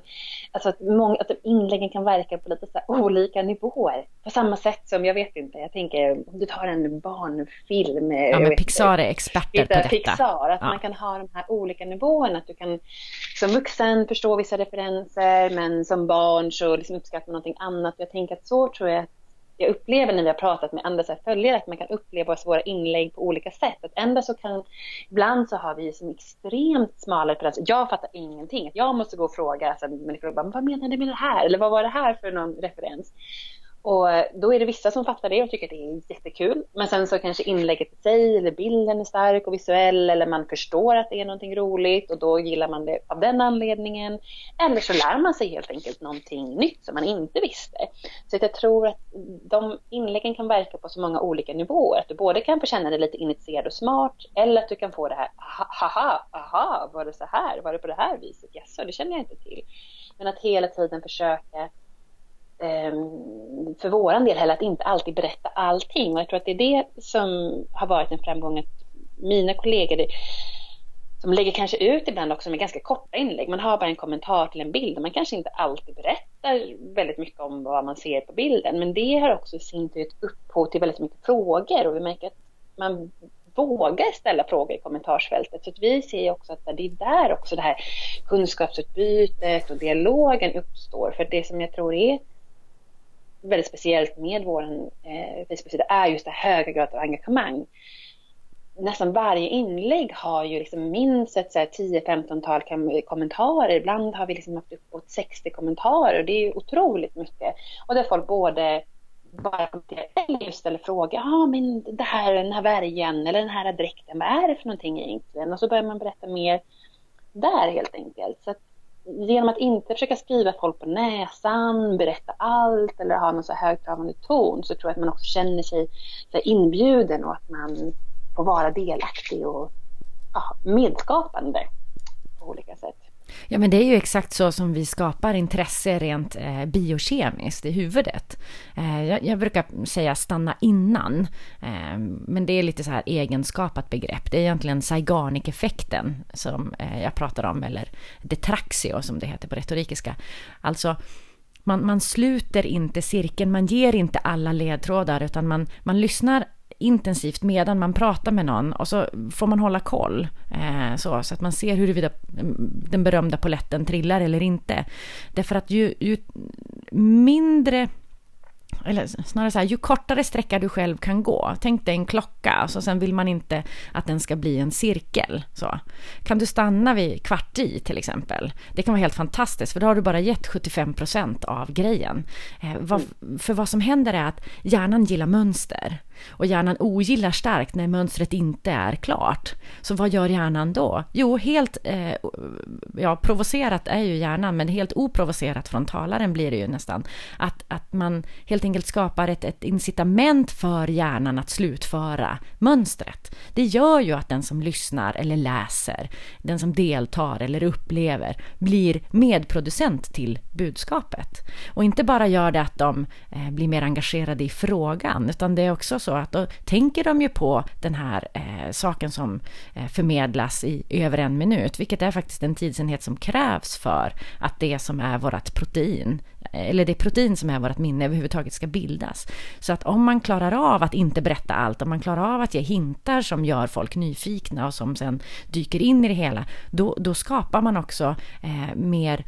alltså att, många, att inläggen kan verka på lite så olika nivåer. På samma sätt som, jag vet inte, jag tänker om du tar en barnfilm. Ja, men Pixar är experter på detta. Pixar, att ja. man kan ha de här olika nivåerna. Att du kan som vuxen förstå vissa referenser, men som barn så liksom uppskattar man någonting annat. Jag tänker att så tror jag att jag upplever när vi har pratat med andra så här följare att man kan uppleva våra inlägg på olika sätt. Att ändå så kan, ibland så har vi som extremt smala referenser. Jag fattar ingenting. Jag måste gå och fråga alltså, människor, bara, vad menar du med det här? Eller vad var det här för någon referens? Och eh, då är det vissa som fattar det och tycker att det är jättekul. Men sen så kanske inlägget i sig eller bilden är stark och visuell eller man förstår att det är någonting roligt och då gillar man det av den anledningen. Eller så lär man sig helt enkelt någonting nytt som man inte visste. Så jag tror att de inläggen kan verka på så många olika nivåer. Att du både kan få känna dig lite initierad och smart eller att du kan få det här, haha, aha, var det så här, var det på det här viset? Jaså, det känner jag inte till. Men att hela tiden försöka Ehm, för våran del heller att inte alltid berätta allting. Och jag tror att det är det som har varit en framgång. Att mina kollegor som lägger kanske ut ibland också med ganska korta inlägg. Man har bara en kommentar till en bild och man kanske inte alltid berättar väldigt mycket om vad man ser på bilden. Men det har också i sin tur ett upphov till väldigt mycket frågor och vi märker att man vågar ställa frågor i kommentarsfältet. Så att vi ser också att det är där också det här kunskapsutbytet och dialogen uppstår. För det som jag tror är väldigt speciellt med vår eh, Facebook-sida är just det höga graden av engagemang. Nästan varje inlägg har ju liksom minst ett 10-15-tal kommentarer. Ibland har vi liksom haft uppåt 60 kommentarer och det är otroligt mycket. Och där folk både bara kommenterar eller just ställer frågor. Ja, ah, men det här, den här värjan eller den här dräkten, vad är det för någonting egentligen? Och så börjar man berätta mer där helt enkelt. Så att genom att inte försöka skriva folk på näsan, berätta allt eller ha någon så högtravande ton så tror jag att man också känner sig så inbjuden och att man får vara delaktig och ja, medskapande på olika sätt. Ja, men det är ju exakt så som vi skapar intresse rent eh, biokemiskt i huvudet. Eh, jag, jag, brukar säga stanna innan, eh, men det är lite så här egenskapat begrepp. Det är egentligen Zeigarnik-effekten som eh, jag pratar om, eller detraxio som det heter på retorikiska. Alltså, man, man sluter inte cirkeln, man ger inte alla ledtrådar, utan man, man lyssnar intensivt medan man pratar med någon och så får man hålla koll eh, så, så att man ser huruvida den berömda poletten trillar eller inte. Därför att ju, ju mindre eller snarare så här, ju kortare sträcka du själv kan gå. Tänk dig en klocka, så sen vill man inte att den ska bli en cirkel. Så. Kan du stanna vid kvart i till exempel? Det kan vara helt fantastiskt, för då har du bara gett 75 procent av grejen. Eh, vad, för vad som händer är att hjärnan gillar mönster. Och hjärnan ogillar starkt när mönstret inte är klart. Så vad gör hjärnan då? Jo, helt eh, ja, provocerat är ju hjärnan, men helt oprovocerat från talaren blir det ju nästan. Att, att man helt enkelt skapar ett, ett incitament för hjärnan att slutföra mönstret. Det gör ju att den som lyssnar eller läser, den som deltar eller upplever, blir medproducent till budskapet. Och inte bara gör det att de eh, blir mer engagerade i frågan, utan det är också så att då tänker de ju på den här eh, saken som eh, förmedlas i över en minut, vilket är faktiskt en tidsenhet som krävs för att det som är vårt protein, eh, eller det protein som är vårt minne överhuvudtaget ska bildas. Så att om man klarar av att inte berätta allt, om man klarar av att ge hintar som gör folk nyfikna och som sen dyker in i det hela, då, då skapar man också eh, mer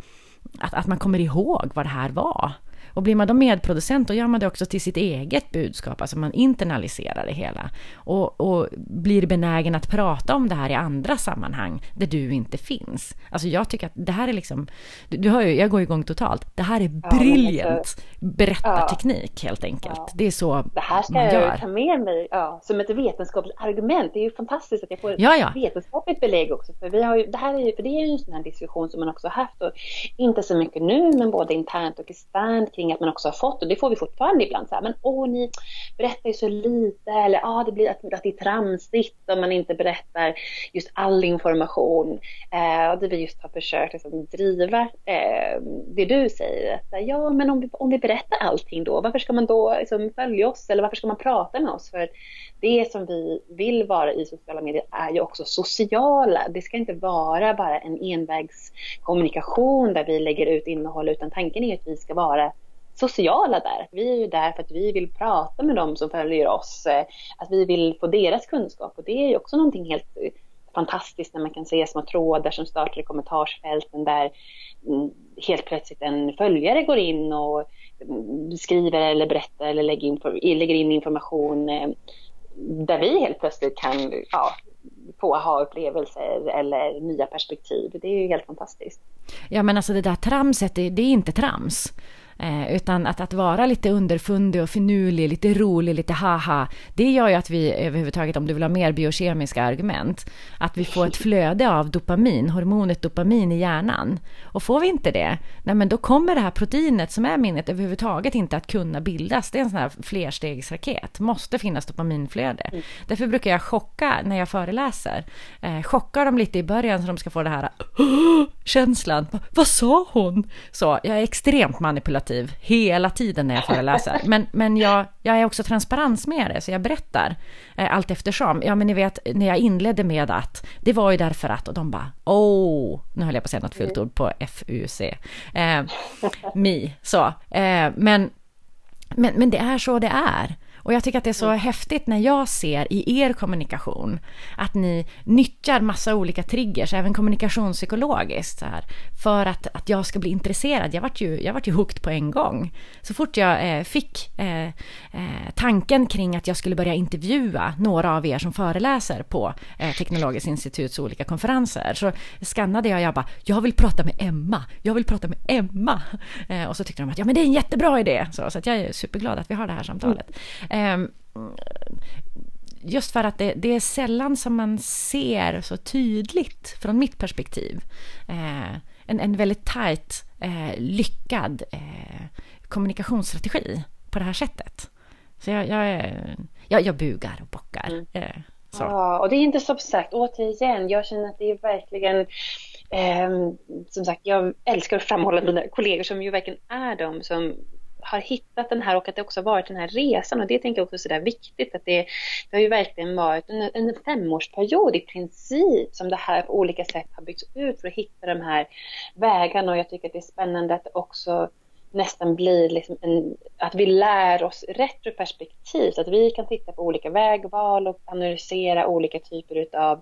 att, att man kommer ihåg vad det här var. Och blir man då medproducent, då gör man det också till sitt eget budskap, alltså man internaliserar det hela. Och, och blir benägen att prata om det här i andra sammanhang, där du inte finns. Alltså jag tycker att det här är liksom, du, du hör ju, jag går igång totalt. Det här är briljant ja, berättarteknik helt enkelt. Ja. Det är så Det här ska jag ta med mig ja, som ett vetenskapligt argument. Det är ju fantastiskt att jag får ja, ja. vetenskapligt belägg också. För, vi har ju, det här är ju, för det är ju en sån här diskussion som man också haft, och inte så mycket nu, men både internt och externt kring att man också har fått, och det får vi fortfarande ibland, så här, men åh, ni berättar ju så lite, eller ah, det blir att, att det är tramsigt om man inte berättar just all information. Eh, och det vi just har försökt liksom, driva eh, det du säger, att ja, men om vi, om vi berättar allting då, varför ska man då liksom, följa oss, eller varför ska man prata med oss? För det som vi vill vara i sociala medier är ju också sociala. Det ska inte vara bara en envägskommunikation där vi lägger ut innehåll, utan tanken är att vi ska vara sociala där. Vi är ju där för att vi vill prata med dem som följer oss, eh, att vi vill få deras kunskap och det är ju också någonting helt eh, fantastiskt när man kan se små trådar som startar i kommentarsfälten där mm, helt plötsligt en följare går in och mm, skriver eller berättar eller lägger in, information eh, där vi helt plötsligt kan ja, få aha-upplevelser eller nya perspektiv. Det är ju helt fantastiskt. Ja men alltså det där tramset, det, det är inte trams. Eh, utan att, att vara lite underfundig och finurlig, lite rolig, lite haha. Det gör ju att vi överhuvudtaget, om du vill ha mer biokemiska argument, att vi får ett flöde av dopamin, hormonet dopamin i hjärnan. Och får vi inte det, nej men då kommer det här proteinet som är minnet överhuvudtaget inte att kunna bildas. Det är en sån här flerstegsraket, måste finnas dopaminflöde. Mm. Därför brukar jag chocka när jag föreläser. Eh, chocka dem lite i början så de ska få det här känslan. Vad sa hon? Så jag är extremt manipulativ negativ hela tiden när jag föreläser. Men, men jag, jag är också transparens med det, så jag berättar eh, allt eftersom. Ja, men ni vet, när jag inledde med att, det var ju därför att, och de bara, åh, nu höll jag på att säga något fult ord på FUC, eh, mi, så. Eh, men, men, men det är så det är. Och jag tycker att det är så mm. häftigt när jag ser i er kommunikation att ni nyttjar massa olika triggers, även kommunikationspsykologiskt, så här, för att, att jag ska bli intresserad. Jag vart ju, jag vart ju hooked på en gång. Så fort jag eh, fick eh, eh, tanken kring att jag skulle börja intervjua några av er som föreläser på eh, Teknologiskt instituts olika konferenser, så skannade jag och jag bara, jag vill prata med Emma, jag vill prata med Emma. Eh, och så tyckte de att ja, men det är en jättebra idé. Så, så jag är superglad att vi har det här samtalet. Mm. Ehm, just för att det, det, är sällan som man ser så tydligt, från mitt perspektiv, eh, en, en väldigt tajt, eh, lyckad eh, kommunikationsstrategi på det här sättet. Så jag, jag, jag, jag bugar och bockar. Mm. Så. Ja, och det är inte som sagt, återigen, jag känner att det är verkligen eh, som sagt, jag älskar att framhålla mina kollegor som ju verkligen är de som har hittat den här och att det också varit den här resan. Och det tänker jag också är sådär viktigt att det, det har ju verkligen varit en, en femårsperiod i princip som det här på olika sätt har byggts ut för att hitta de här vägarna. Och jag tycker att det är spännande att det också nästan blir liksom en, att vi lär oss retroperspektivt, att vi kan titta på olika vägval och analysera olika typer utav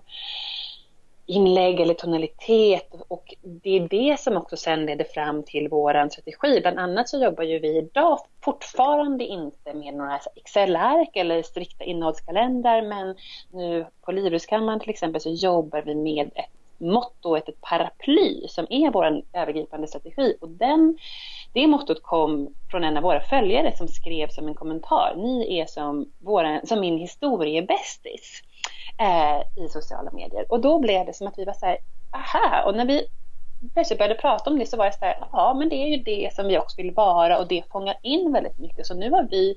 inlägg eller tonalitet och det är det som också sen leder fram till våran strategi. Bland annat så jobbar ju vi idag fortfarande inte med några Excel-ark eller strikta innehållskalendrar men nu på Livrustkammaren till exempel så jobbar vi med ett motto, ett, ett paraply som är vår övergripande strategi och den, det mottot kom från en av våra följare som skrev som en kommentar. Ni är som, våra, som min historiebästis eh, i sociala medier. Och då blev det som att vi var så här, aha, och när vi plötsligt började prata om det så var jag så här, ja men det är ju det som vi också vill vara och det fångar in väldigt mycket. Så nu har vi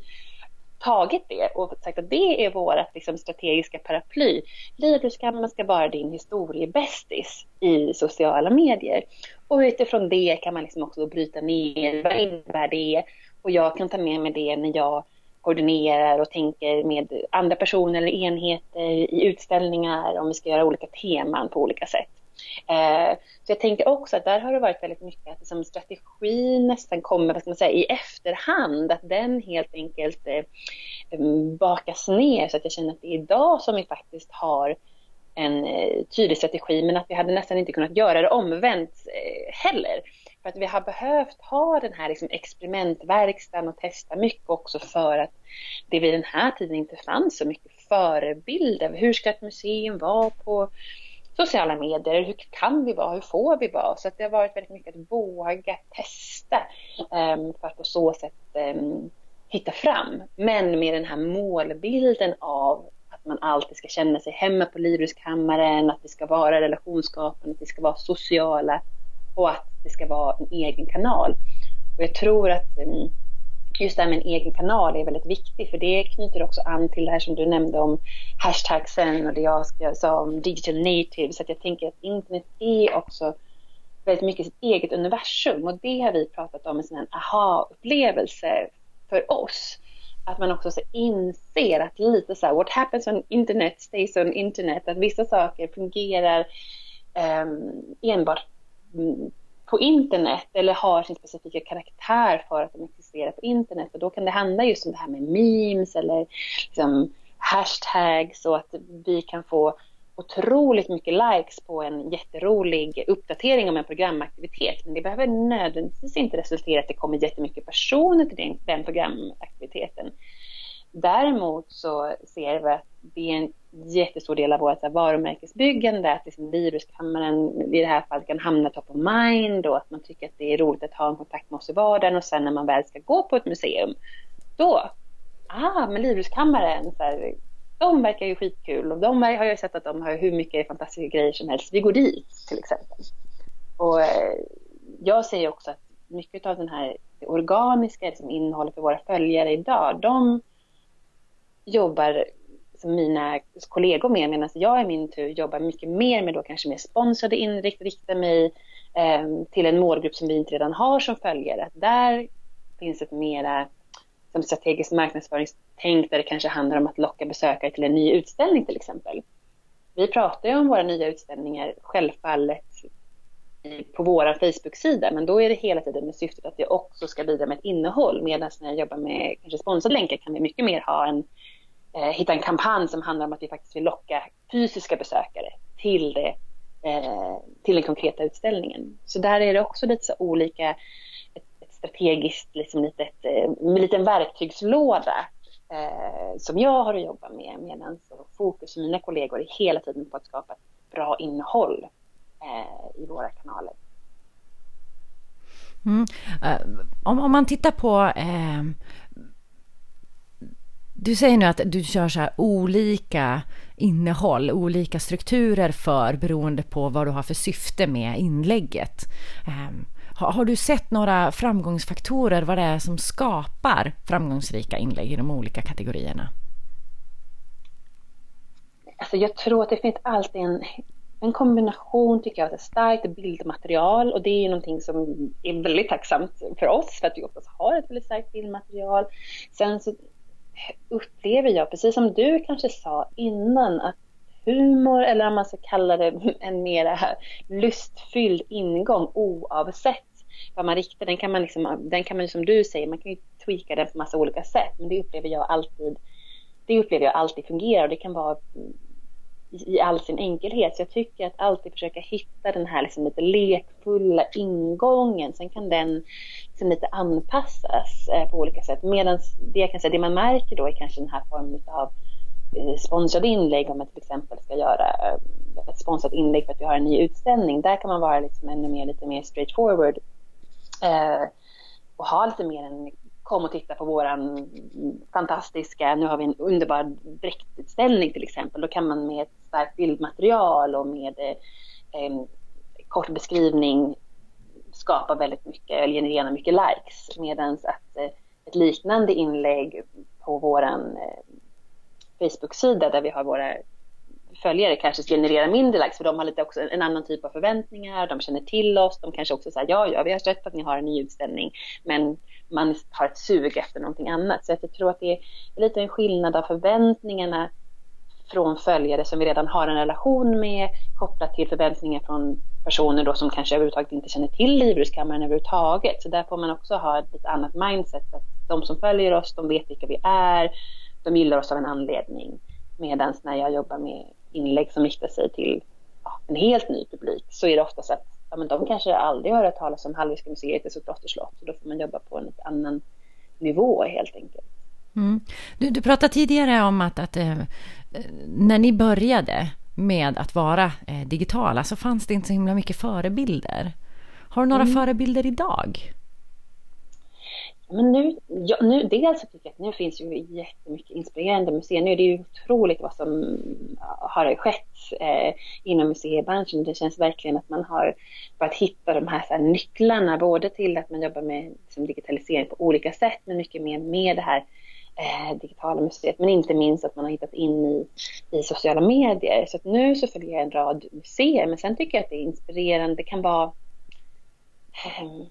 tagit det och sagt att det är vårt liksom, strategiska paraply. Livrustkammaren ska vara din historiebästis i sociala medier. Och utifrån det kan man liksom också bryta ner, vad innebär det? Och jag kan ta med mig det när jag koordinerar och tänker med andra personer eller enheter i utställningar om vi ska göra olika teman på olika sätt. Eh, så jag tänker också att där har det varit väldigt mycket att liksom strategin nästan kommer vad ska man säga, i efterhand, att den helt enkelt eh, mm, bakas ner så att jag känner att det är idag som vi faktiskt har en eh, tydlig strategi men att vi hade nästan inte kunnat göra det omvänt heller. För att vi har behövt ha den här liksom experimentverkstaden och testa mycket också för att det vid den här tiden inte fanns så mycket förebilder. Hur ska ett museum vara på sociala medier? Hur kan vi vara? Hur får vi vara? Så att det har varit väldigt mycket att våga testa um, för att på så sätt um, hitta fram. Men med den här målbilden av att man alltid ska känna sig hemma på Livrustkammaren, att det ska vara relationsskapande, att vi ska vara sociala och att det ska vara en egen kanal. Och jag tror att mm, just det här med en egen kanal är väldigt viktigt för det knyter också an till det här som du nämnde om hashtagsen och det jag sa om digital native. Så att jag tänker att internet är också väldigt mycket sitt eget universum och det har vi pratat om en sån här aha-upplevelse för oss. Att man också så inser att lite så här, what happens on internet stays on internet. Att vissa saker fungerar um, enbart mm, på internet eller har sin specifika karaktär för att de existerar på internet. Och då kan det handla just om det här med memes eller liksom hashtags och att vi kan få otroligt mycket likes på en jätterolig uppdatering om en programaktivitet. Men det behöver nödvändigtvis inte resultera i att det kommer jättemycket personer till den, den programaktiviteten. Däremot så ser vi att det är en jättestor del av vårt varumärkesbyggande, att liksom Livrustkammaren i det här fallet kan hamna top of mind och att man tycker att det är roligt att ha en kontakt med oss i vardagen och sen när man väl ska gå på ett museum, då, ah, men Livrustkammaren, så här, de verkar ju skitkul och de har jag sett att de har hur mycket fantastiska grejer som helst. Vi går dit till exempel. Och eh, jag jag säger också att mycket av den här organiska liksom, innehållet för våra följare idag, de jobbar som mina kollegor med medan jag i min tur jobbar mycket mer med då kanske mer sponsrade inrikt, riktar mig eh, till en målgrupp som vi inte redan har som följare. Att där finns ett mera som strategiskt marknadsföringstänk där det kanske handlar om att locka besökare till en ny utställning till exempel. Vi pratar ju om våra nya utställningar självfallet på vår Facebook-sida, men då är det hela tiden med syftet att det också ska bidra med ett innehåll. Medan när jag jobbar med kanske sponsrade länkar kan vi mycket mer ha en, eh, hitta en kampanj som handlar om att vi faktiskt vill locka fysiska besökare till, det, eh, till den konkreta utställningen. Så där är det också lite så olika, ett, ett strategiskt, liksom lite ett, eh, en liten verktygslåda eh, som jag har att jobba med medan fokus för mina kollegor är hela tiden på att skapa ett bra innehåll eh, i våra kanaler. Mm. Eh, om, om, man tittar på eh, du säger nu att du kör så här olika innehåll, olika strukturer för beroende på vad du har för syfte med inlägget. Ehm, har, har, du sett några framgångsfaktorer, vad det är som skapar framgångsrika inlägg i de olika kategorierna? Alltså jag tror att det finns alltid en, en kombination tycker jag av ett starkt bildmaterial och det är ju någonting som är väldigt tacksamt för oss för att vi oftast har ett väldigt starkt bildmaterial. Sen så upplever jag, precis som du kanske sa innan, att humor eller om man ska kalla det en mera lustfylld ingång oavsett vad man riktar den kan man liksom, den kan man som du säger, man kan ju tweaka den på massa olika sätt men det upplever jag alltid det upplever jag alltid fungerar och det kan vara i all sin enkelhet. Så jag tycker att alltid försöka hitta den här liksom lite lekfulla ingången. Sen kan den liksom lite anpassas eh, på olika sätt. Medan det jag kan säga, det man märker då är kanske den här formen av eh, sponsrade inlägg om man till exempel ska göra eh, ett sponsrat inlägg för att vi har en ny utställning. Där kan man vara liksom ännu mer, lite mer straightforward eh, och ha lite mer en kom och titta på våran fantastiska, nu har vi en underbar dräktutställning till exempel. Då kan man med ett starkt bildmaterial och med eh, kort beskrivning skapa väldigt mycket, eller generera mycket likes. Medan att eh, ett liknande inlägg på våran eh, Facebook-sida där vi har våra följare kanske genererar mindre likes för de har lite också en annan typ av förväntningar, de känner till oss, de kanske också säger ja, ja, vi har sett att ni har en ny utställning, men man har ett sug efter någonting annat. Så jag tror att det är lite en skillnad av förväntningarna från följare som vi redan har en relation med kopplat till förväntningar från personer då som kanske överhuvudtaget inte känner till Livrustkammaren överhuvudtaget. Så där får man också ha ett lite annat mindset. Att de som följer oss, de vet vilka vi är, de gillar oss av en anledning. Medan när jag jobbar med inlägg som riktar sig till ja, en helt ny publik så är det ofta så att ja, men de kanske aldrig har hört talas om Hallwylska museet i Klotterslott. Så då får man jobba på en annan nivå helt enkelt. Mm. Du, du pratade tidigare om att, att eh, när ni började med att vara eh, digitala så fanns det inte så himla mycket förebilder. Har du några mm. förebilder idag? Men nu, ja, nu, dels så tycker jag att nu finns ju jättemycket inspirerande museer. Nu är det ju otroligt vad som har skett eh, inom museibranschen. Det känns verkligen att man har börjat hitta de här, så här nycklarna, både till att man jobbar med liksom, digitalisering på olika sätt, men mycket mer med det här eh, digitala museet, men inte minst att man har hittat in i, i sociala medier. Så att nu så följer jag en rad museer, men sen tycker jag att det är inspirerande. Det kan vara eh,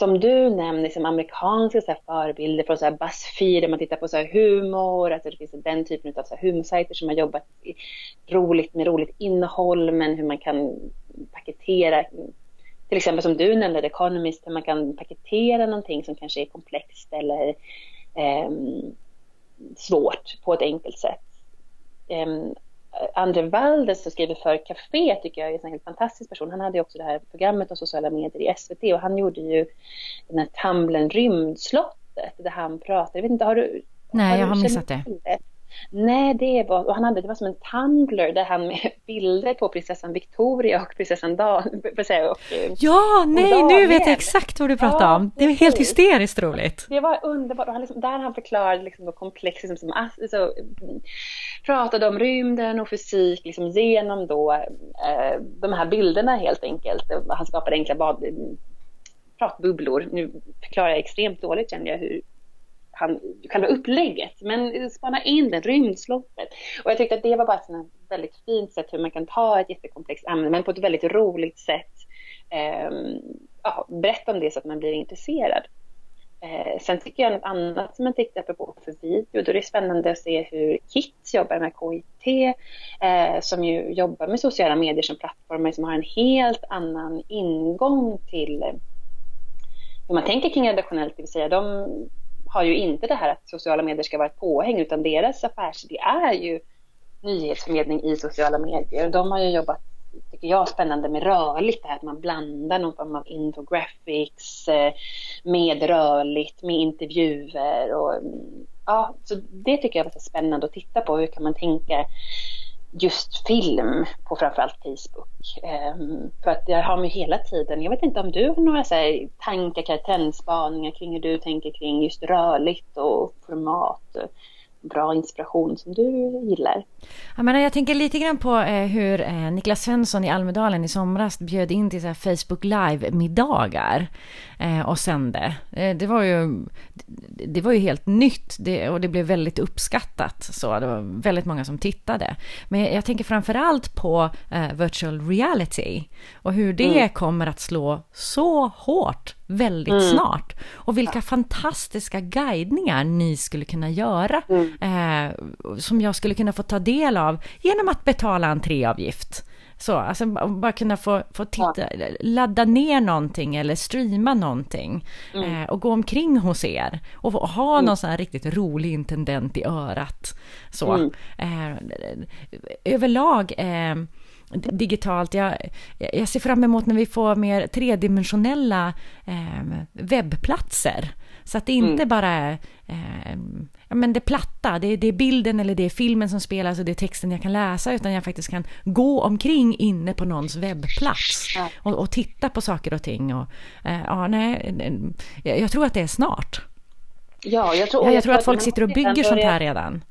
som du nämner, liksom amerikanska så här, förebilder från så här, Buzzfeed, där man tittar på så här, humor, alltså det finns den typen av så här, humorsajter som har jobbat roligt med roligt innehåll, men hur man kan paketera, till exempel som du nämnde, The Economist, hur man kan paketera någonting som kanske är komplext eller eh, svårt på ett enkelt sätt. Eh, Andre Valdes som skriver för Café tycker jag är en helt fantastisk person. Han hade också det här programmet om sociala medier i SVT och han gjorde ju den här Tumblern Rymdslottet där han pratade. Jag vet inte, har du? Nej, har jag har missat det. det. Nej, det var, och han hade, det var som en Tumblr där han med bilder på prinsessan Victoria och prinsessan Dan, och, Ja, nej, nu vet jag exakt vad du pratar ja, om. Det var helt hysteriskt roligt. Det var underbart. Och han liksom, där han förklarade liksom komplex, liksom, som, alltså, pratade om rymden och fysik liksom, genom då, eh, de här bilderna helt enkelt. Han skapade enkla bad, pratbubblor. Nu förklarar jag extremt dåligt känner jag hur han, själva upplägget, men spana in det, rymdslottet. Och jag tyckte att det var bara ett väldigt fint sätt hur man kan ta ett jättekomplext ämne, men på ett väldigt roligt sätt eh, ja, berätta om det så att man blir intresserad. Eh, sen tycker jag något annat som jag tittar på för video, då är det spännande att se hur KIT jobbar med KIT, eh, som ju jobbar med sociala medier som plattformar som har en helt annan ingång till hur man tänker kring redaktionellt, det vill säga de har ju inte det här att sociala medier ska vara ett påhäng, utan deras affärsidé är ju nyhetsförmedling i sociala medier. De har ju jobbat tycker jag, spännande med rörligt, det här att man blandar någon form av infographics eh, med rörligt, med intervjuer och mm, ja, så det tycker jag var spännande att titta på. Hur kan man tänka just film på framförallt Facebook. Um, för att jag har mig hela tiden, jag vet inte om du har några så här, tankar, trendspaningar kring hur du tänker kring just rörligt och format bra inspiration som du gillar. Jag, menar, jag tänker lite grann på eh, hur eh, Niklas Svensson i Almedalen i somras bjöd in till så Facebook Live-middagar eh, och sände. Det, var ju, det var ju helt nytt och det blev väldigt uppskattat. Så det var väldigt många som tittade. Men jag tänker framför allt på virtual reality och hur det mm. kommer att slå så hårt väldigt mm. snart. Och vilka fantastiska guidningar ni skulle kunna göra mm. eh, som jag skulle kunna få ta del av genom att betala entréavgift. Så, alltså bara kunna få, få titta, ladda ner någonting eller streama någonting mm. eh, och gå omkring hos er och ha mm. någon sån här riktigt rolig intendent i örat. Så, mm. eh, överlag eh, digitalt. Jag, jag ser fram emot när vi får mer tredimensionella eh, webbplatser. Så att det inte mm. bara är eh, ja, men det platta, det, det, är bilden eller det är filmen som spelas och det är texten jag kan läsa utan jag faktiskt kan gå omkring inne på någons webbplats och, och titta på saker och ting. Och, eh, ja, nej, jag, jag tror att det är snart. Ja, jag tror, ja, jag tror att folk sitter och bygger sånt här redan.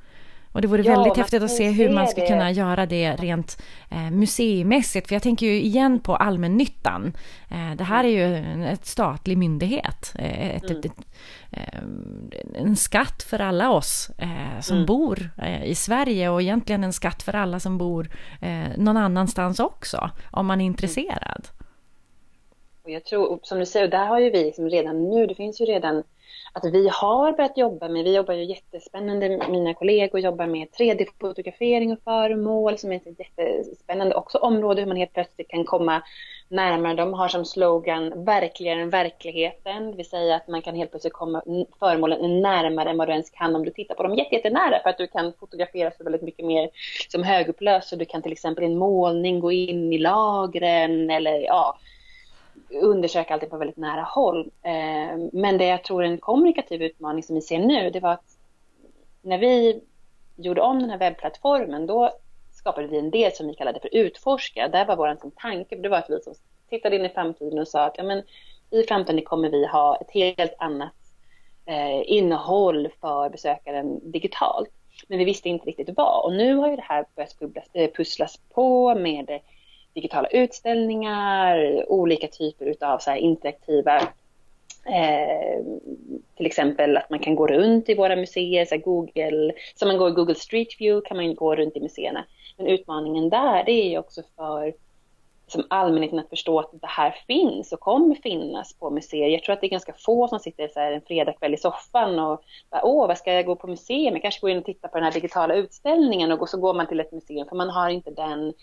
Och det vore ja, väldigt häftigt att se hur man ska det. kunna göra det rent eh, museimässigt. För jag tänker ju igen på allmännyttan. Eh, det här är ju en ett statlig myndighet. Eh, ett, mm. ett, ett, eh, en skatt för alla oss eh, som mm. bor eh, i Sverige och egentligen en skatt för alla som bor någon annanstans också. Om man är intresserad. Och jag tror, som du säger, där har ju vi liksom redan nu, det finns ju redan att vi har börjat jobba med, vi jobbar ju jättespännande, mina kollegor jobbar med 3D-fotografering och föremål som är ett jättespännande också område hur man helt plötsligt kan komma närmare. De har som slogan verkligare än verkligheten, det vill säga att man kan helt plötsligt komma föremålen närmare än vad du ens kan om du tittar på dem jättenära för att du kan fotografera så väldigt mycket mer som högupplöst så du kan till exempel i en målning gå in i lagren eller ja, undersöka allting på väldigt nära håll. Ehm, men det jag tror är en kommunikativ utmaning som vi ser nu, det var att när vi gjorde om den här webbplattformen, då skapade vi en del som vi kallade för utforska. Där var vår liksom tanke, det var att vi som tittade in i framtiden och sa att ja, men, i framtiden kommer vi ha ett helt annat eh, innehåll för besökaren digitalt. Men vi visste inte riktigt vad. Och nu har ju det här börjat eh, pusslas på med digitala utställningar, olika typer av så interaktiva eh, till exempel att man kan gå runt i våra museer, så Google, som man går i Google Street View kan man gå runt i museerna. Men utmaningen där det är ju också för som allmänheten att förstå att det här finns och kommer finnas på museer. Jag tror att det är ganska få som sitter så här en fredagkväll i soffan och bara, åh, vad ska jag gå på museum? Jag kanske går in och tittar på den här digitala utställningen och så går man till ett museum för man har inte den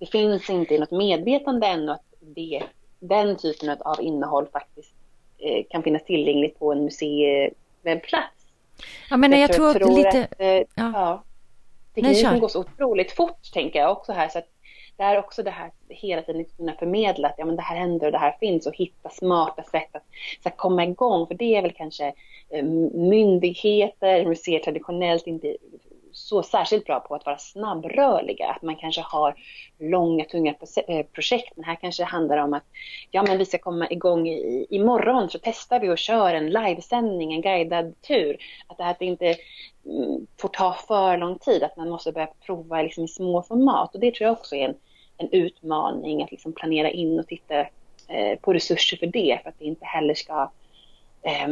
det finns inte i något medvetande ännu att det, den typen av innehåll faktiskt eh, kan finnas tillgängligt på en museiwebbplats. Ja, men jag, jag tror, tror lite... Att, eh, ja. ja, tekniken går så otroligt fort, tänker jag också här. Så att det är också det här hela tiden liksom kunna förmedla att ja, men det här händer och det här finns och hitta smarta sätt att, så här, komma igång. För det är väl kanske eh, myndigheter, museer traditionellt inte så särskilt bra på att vara snabbrörliga, att man kanske har långa tunga eh, projekt. Men här kanske det handlar om att ja, men vi ska komma igång i, imorgon så testar vi och kör en livesändning, en guidad tur. Att det här inte mm, får ta för lång tid, att man måste börja prova liksom i små format. Och det tror jag också är en, en utmaning att liksom planera in och titta eh, på resurser för det, för att det inte heller ska eh,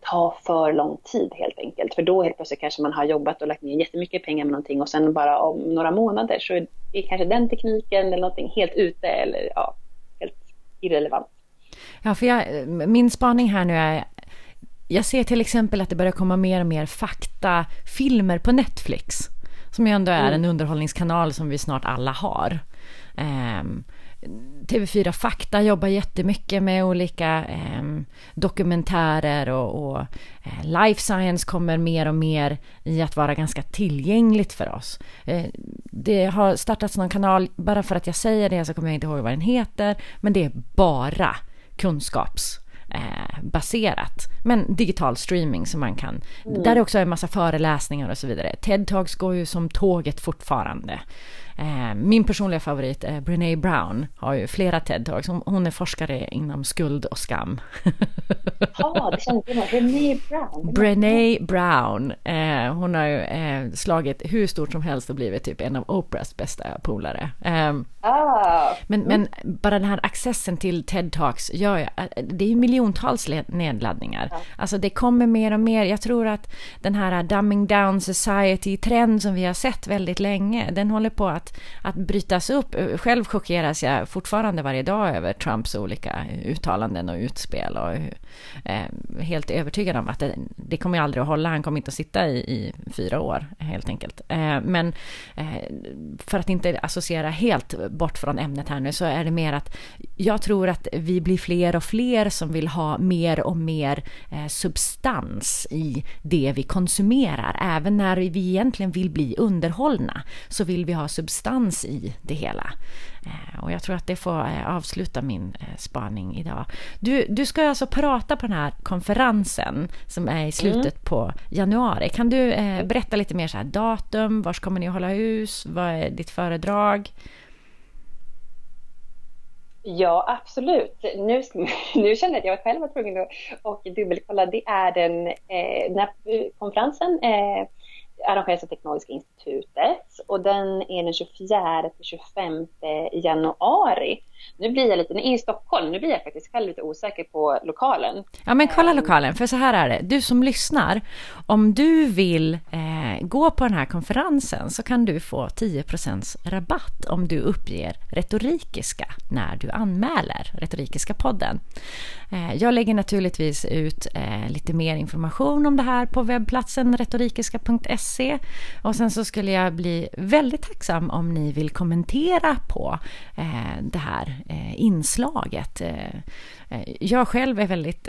ta för lång tid helt enkelt. För då helt plötsligt kanske man har jobbat och lagt ner jättemycket pengar med någonting och sen bara om några månader så är kanske den tekniken eller någonting helt ute eller ja, helt irrelevant. Ja, för jag, min spaning här nu är jag ser till exempel att det börjar komma mer och mer faktafilmer på Netflix. Som ju ändå är mm. en underhållningskanal som vi snart alla har. Um, TV4 Fakta jobbar jättemycket med olika eh, dokumentärer och, och eh, life science kommer mer och mer i att vara ganska tillgängligt för oss. Eh, det har startats någon kanal, bara för att jag säger det så kommer jag inte ihåg vad den heter, men det är bara kunskaps eh, baserat. Men digital streaming som man kan, mm. där det också är en massa föreläsningar och så vidare. TED-talks går ju som tåget fortfarande. Eh, min personliga favorit, eh, Brené Brown, har ju flera TED-talks. Hon är forskare inom skuld och skam. Ja, det känns jag Brené Brown. Brené Brown. Eh, hon har ju slagit hur stort som helst och blivit typ en av Oprahs bästa polare. Ah. Men, men bara den här accessen till TED-talks gör det är ju miljontals nedladdningar. Ja. Alltså det kommer mer och mer. Jag tror att den här dumbing down society-trend som vi har sett väldigt länge, den håller på att att, brytas upp. Själv chockeras jag fortfarande varje dag över Trumps olika uttalanden och utspel och eh, helt övertygad om att det, det kommer aldrig att hålla. Han kommer inte att sitta i, i fyra år helt enkelt. Eh, men eh, för att inte associera helt bort från ämnet här nu så är det mer att jag tror att vi blir fler och fler som vill ha mer och mer eh, substans i det vi konsumerar. Även när vi egentligen vill bli underhållna så vill vi ha substans i det hela. Eh, och jag tror att det får eh, avsluta min spaning idag. Du, du ska alltså prata på den här konferensen som är i slutet mm. på januari. Kan du berätta lite mer så här, datum, var kommer ni att hålla hus, vad är ditt föredrag? Ja, absolut. Nu, nu känner jag att jag själv var tvungen att och dubbelkolla. Det är den, eh, den här eh, konferensen eh, arrangeras av Teknologiska institutet och den är den 24 till 25 januari. Nu blir jag lite, i Stockholm, nu blir jag faktiskt själv lite osäker på lokalen. Ja men kolla ehm. lokalen, för så här är det, du som lyssnar, om du vill eh, gå på den här konferensen så kan du få 10% rabatt om du uppger retorikiska när du anmäler Retorikiska podden. Eh, jag lägger naturligtvis ut eh, lite mer information om det här på webbplatsen retorikiska.se och sen så skulle jag bli väldigt tacksam om ni vill kommentera på eh, det här Eh, inslaget. Eh, eh, jag själv är väldigt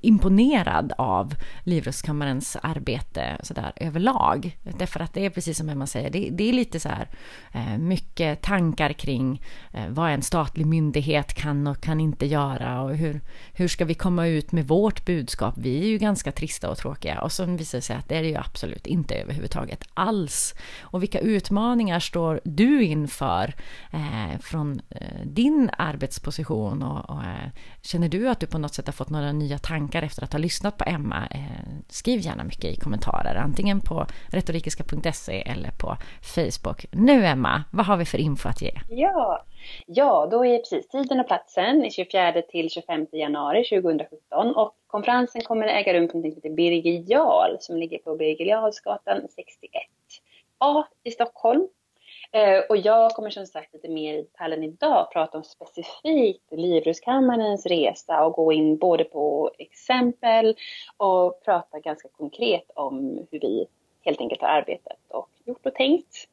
imponerad av Livrustkammarens arbete så där, överlag. Därför att det är precis som Emma säger, det, det är lite så här eh, mycket tankar kring eh, vad en statlig myndighet kan och kan inte göra och hur, hur ska vi komma ut med vårt budskap? Vi är ju ganska trista och tråkiga och så visar det sig att det är det ju absolut inte överhuvudtaget alls. Och vilka utmaningar står du inför eh, från eh, din arbetsposition och, och eh, känner du att du på något sätt har fått några nya tankar tankar efter att ha lyssnat på Emma, eh, skriv gärna mycket i kommentarer, antingen på retorikiska.se eller på Facebook. Nu Emma, vad har vi för info att ge? Ja, ja då är precis tiden och platsen 24 till 25 januari 2017 och konferensen kommer att äga rum på något som heter Birger Jarl som ligger på Birger Jarlsgatan 61A i Stockholm. Eh, och jag kommer som sagt lite mer i detaljen idag prata om specifikt Livrustkammarens resa och gå in både på exempel och prata ganska konkret om hur vi helt enkelt har arbetat och gjort och tänkt.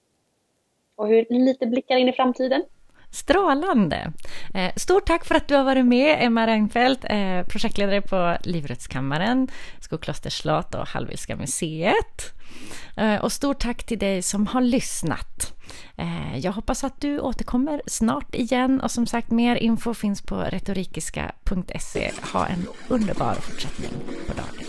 Och hur lite blickar in i framtiden. Strålande! Eh, stort tack för att du har varit med, Emma Reinfeldt, eh, projektledare på Livrustkammaren, Skoklosters slott och Hallwylska museet. Eh, och stort tack till dig som har lyssnat. Eh, jag hoppas att du återkommer snart igen och som sagt mer info finns på retorikiska.se. Ha en underbar fortsättning på dagen.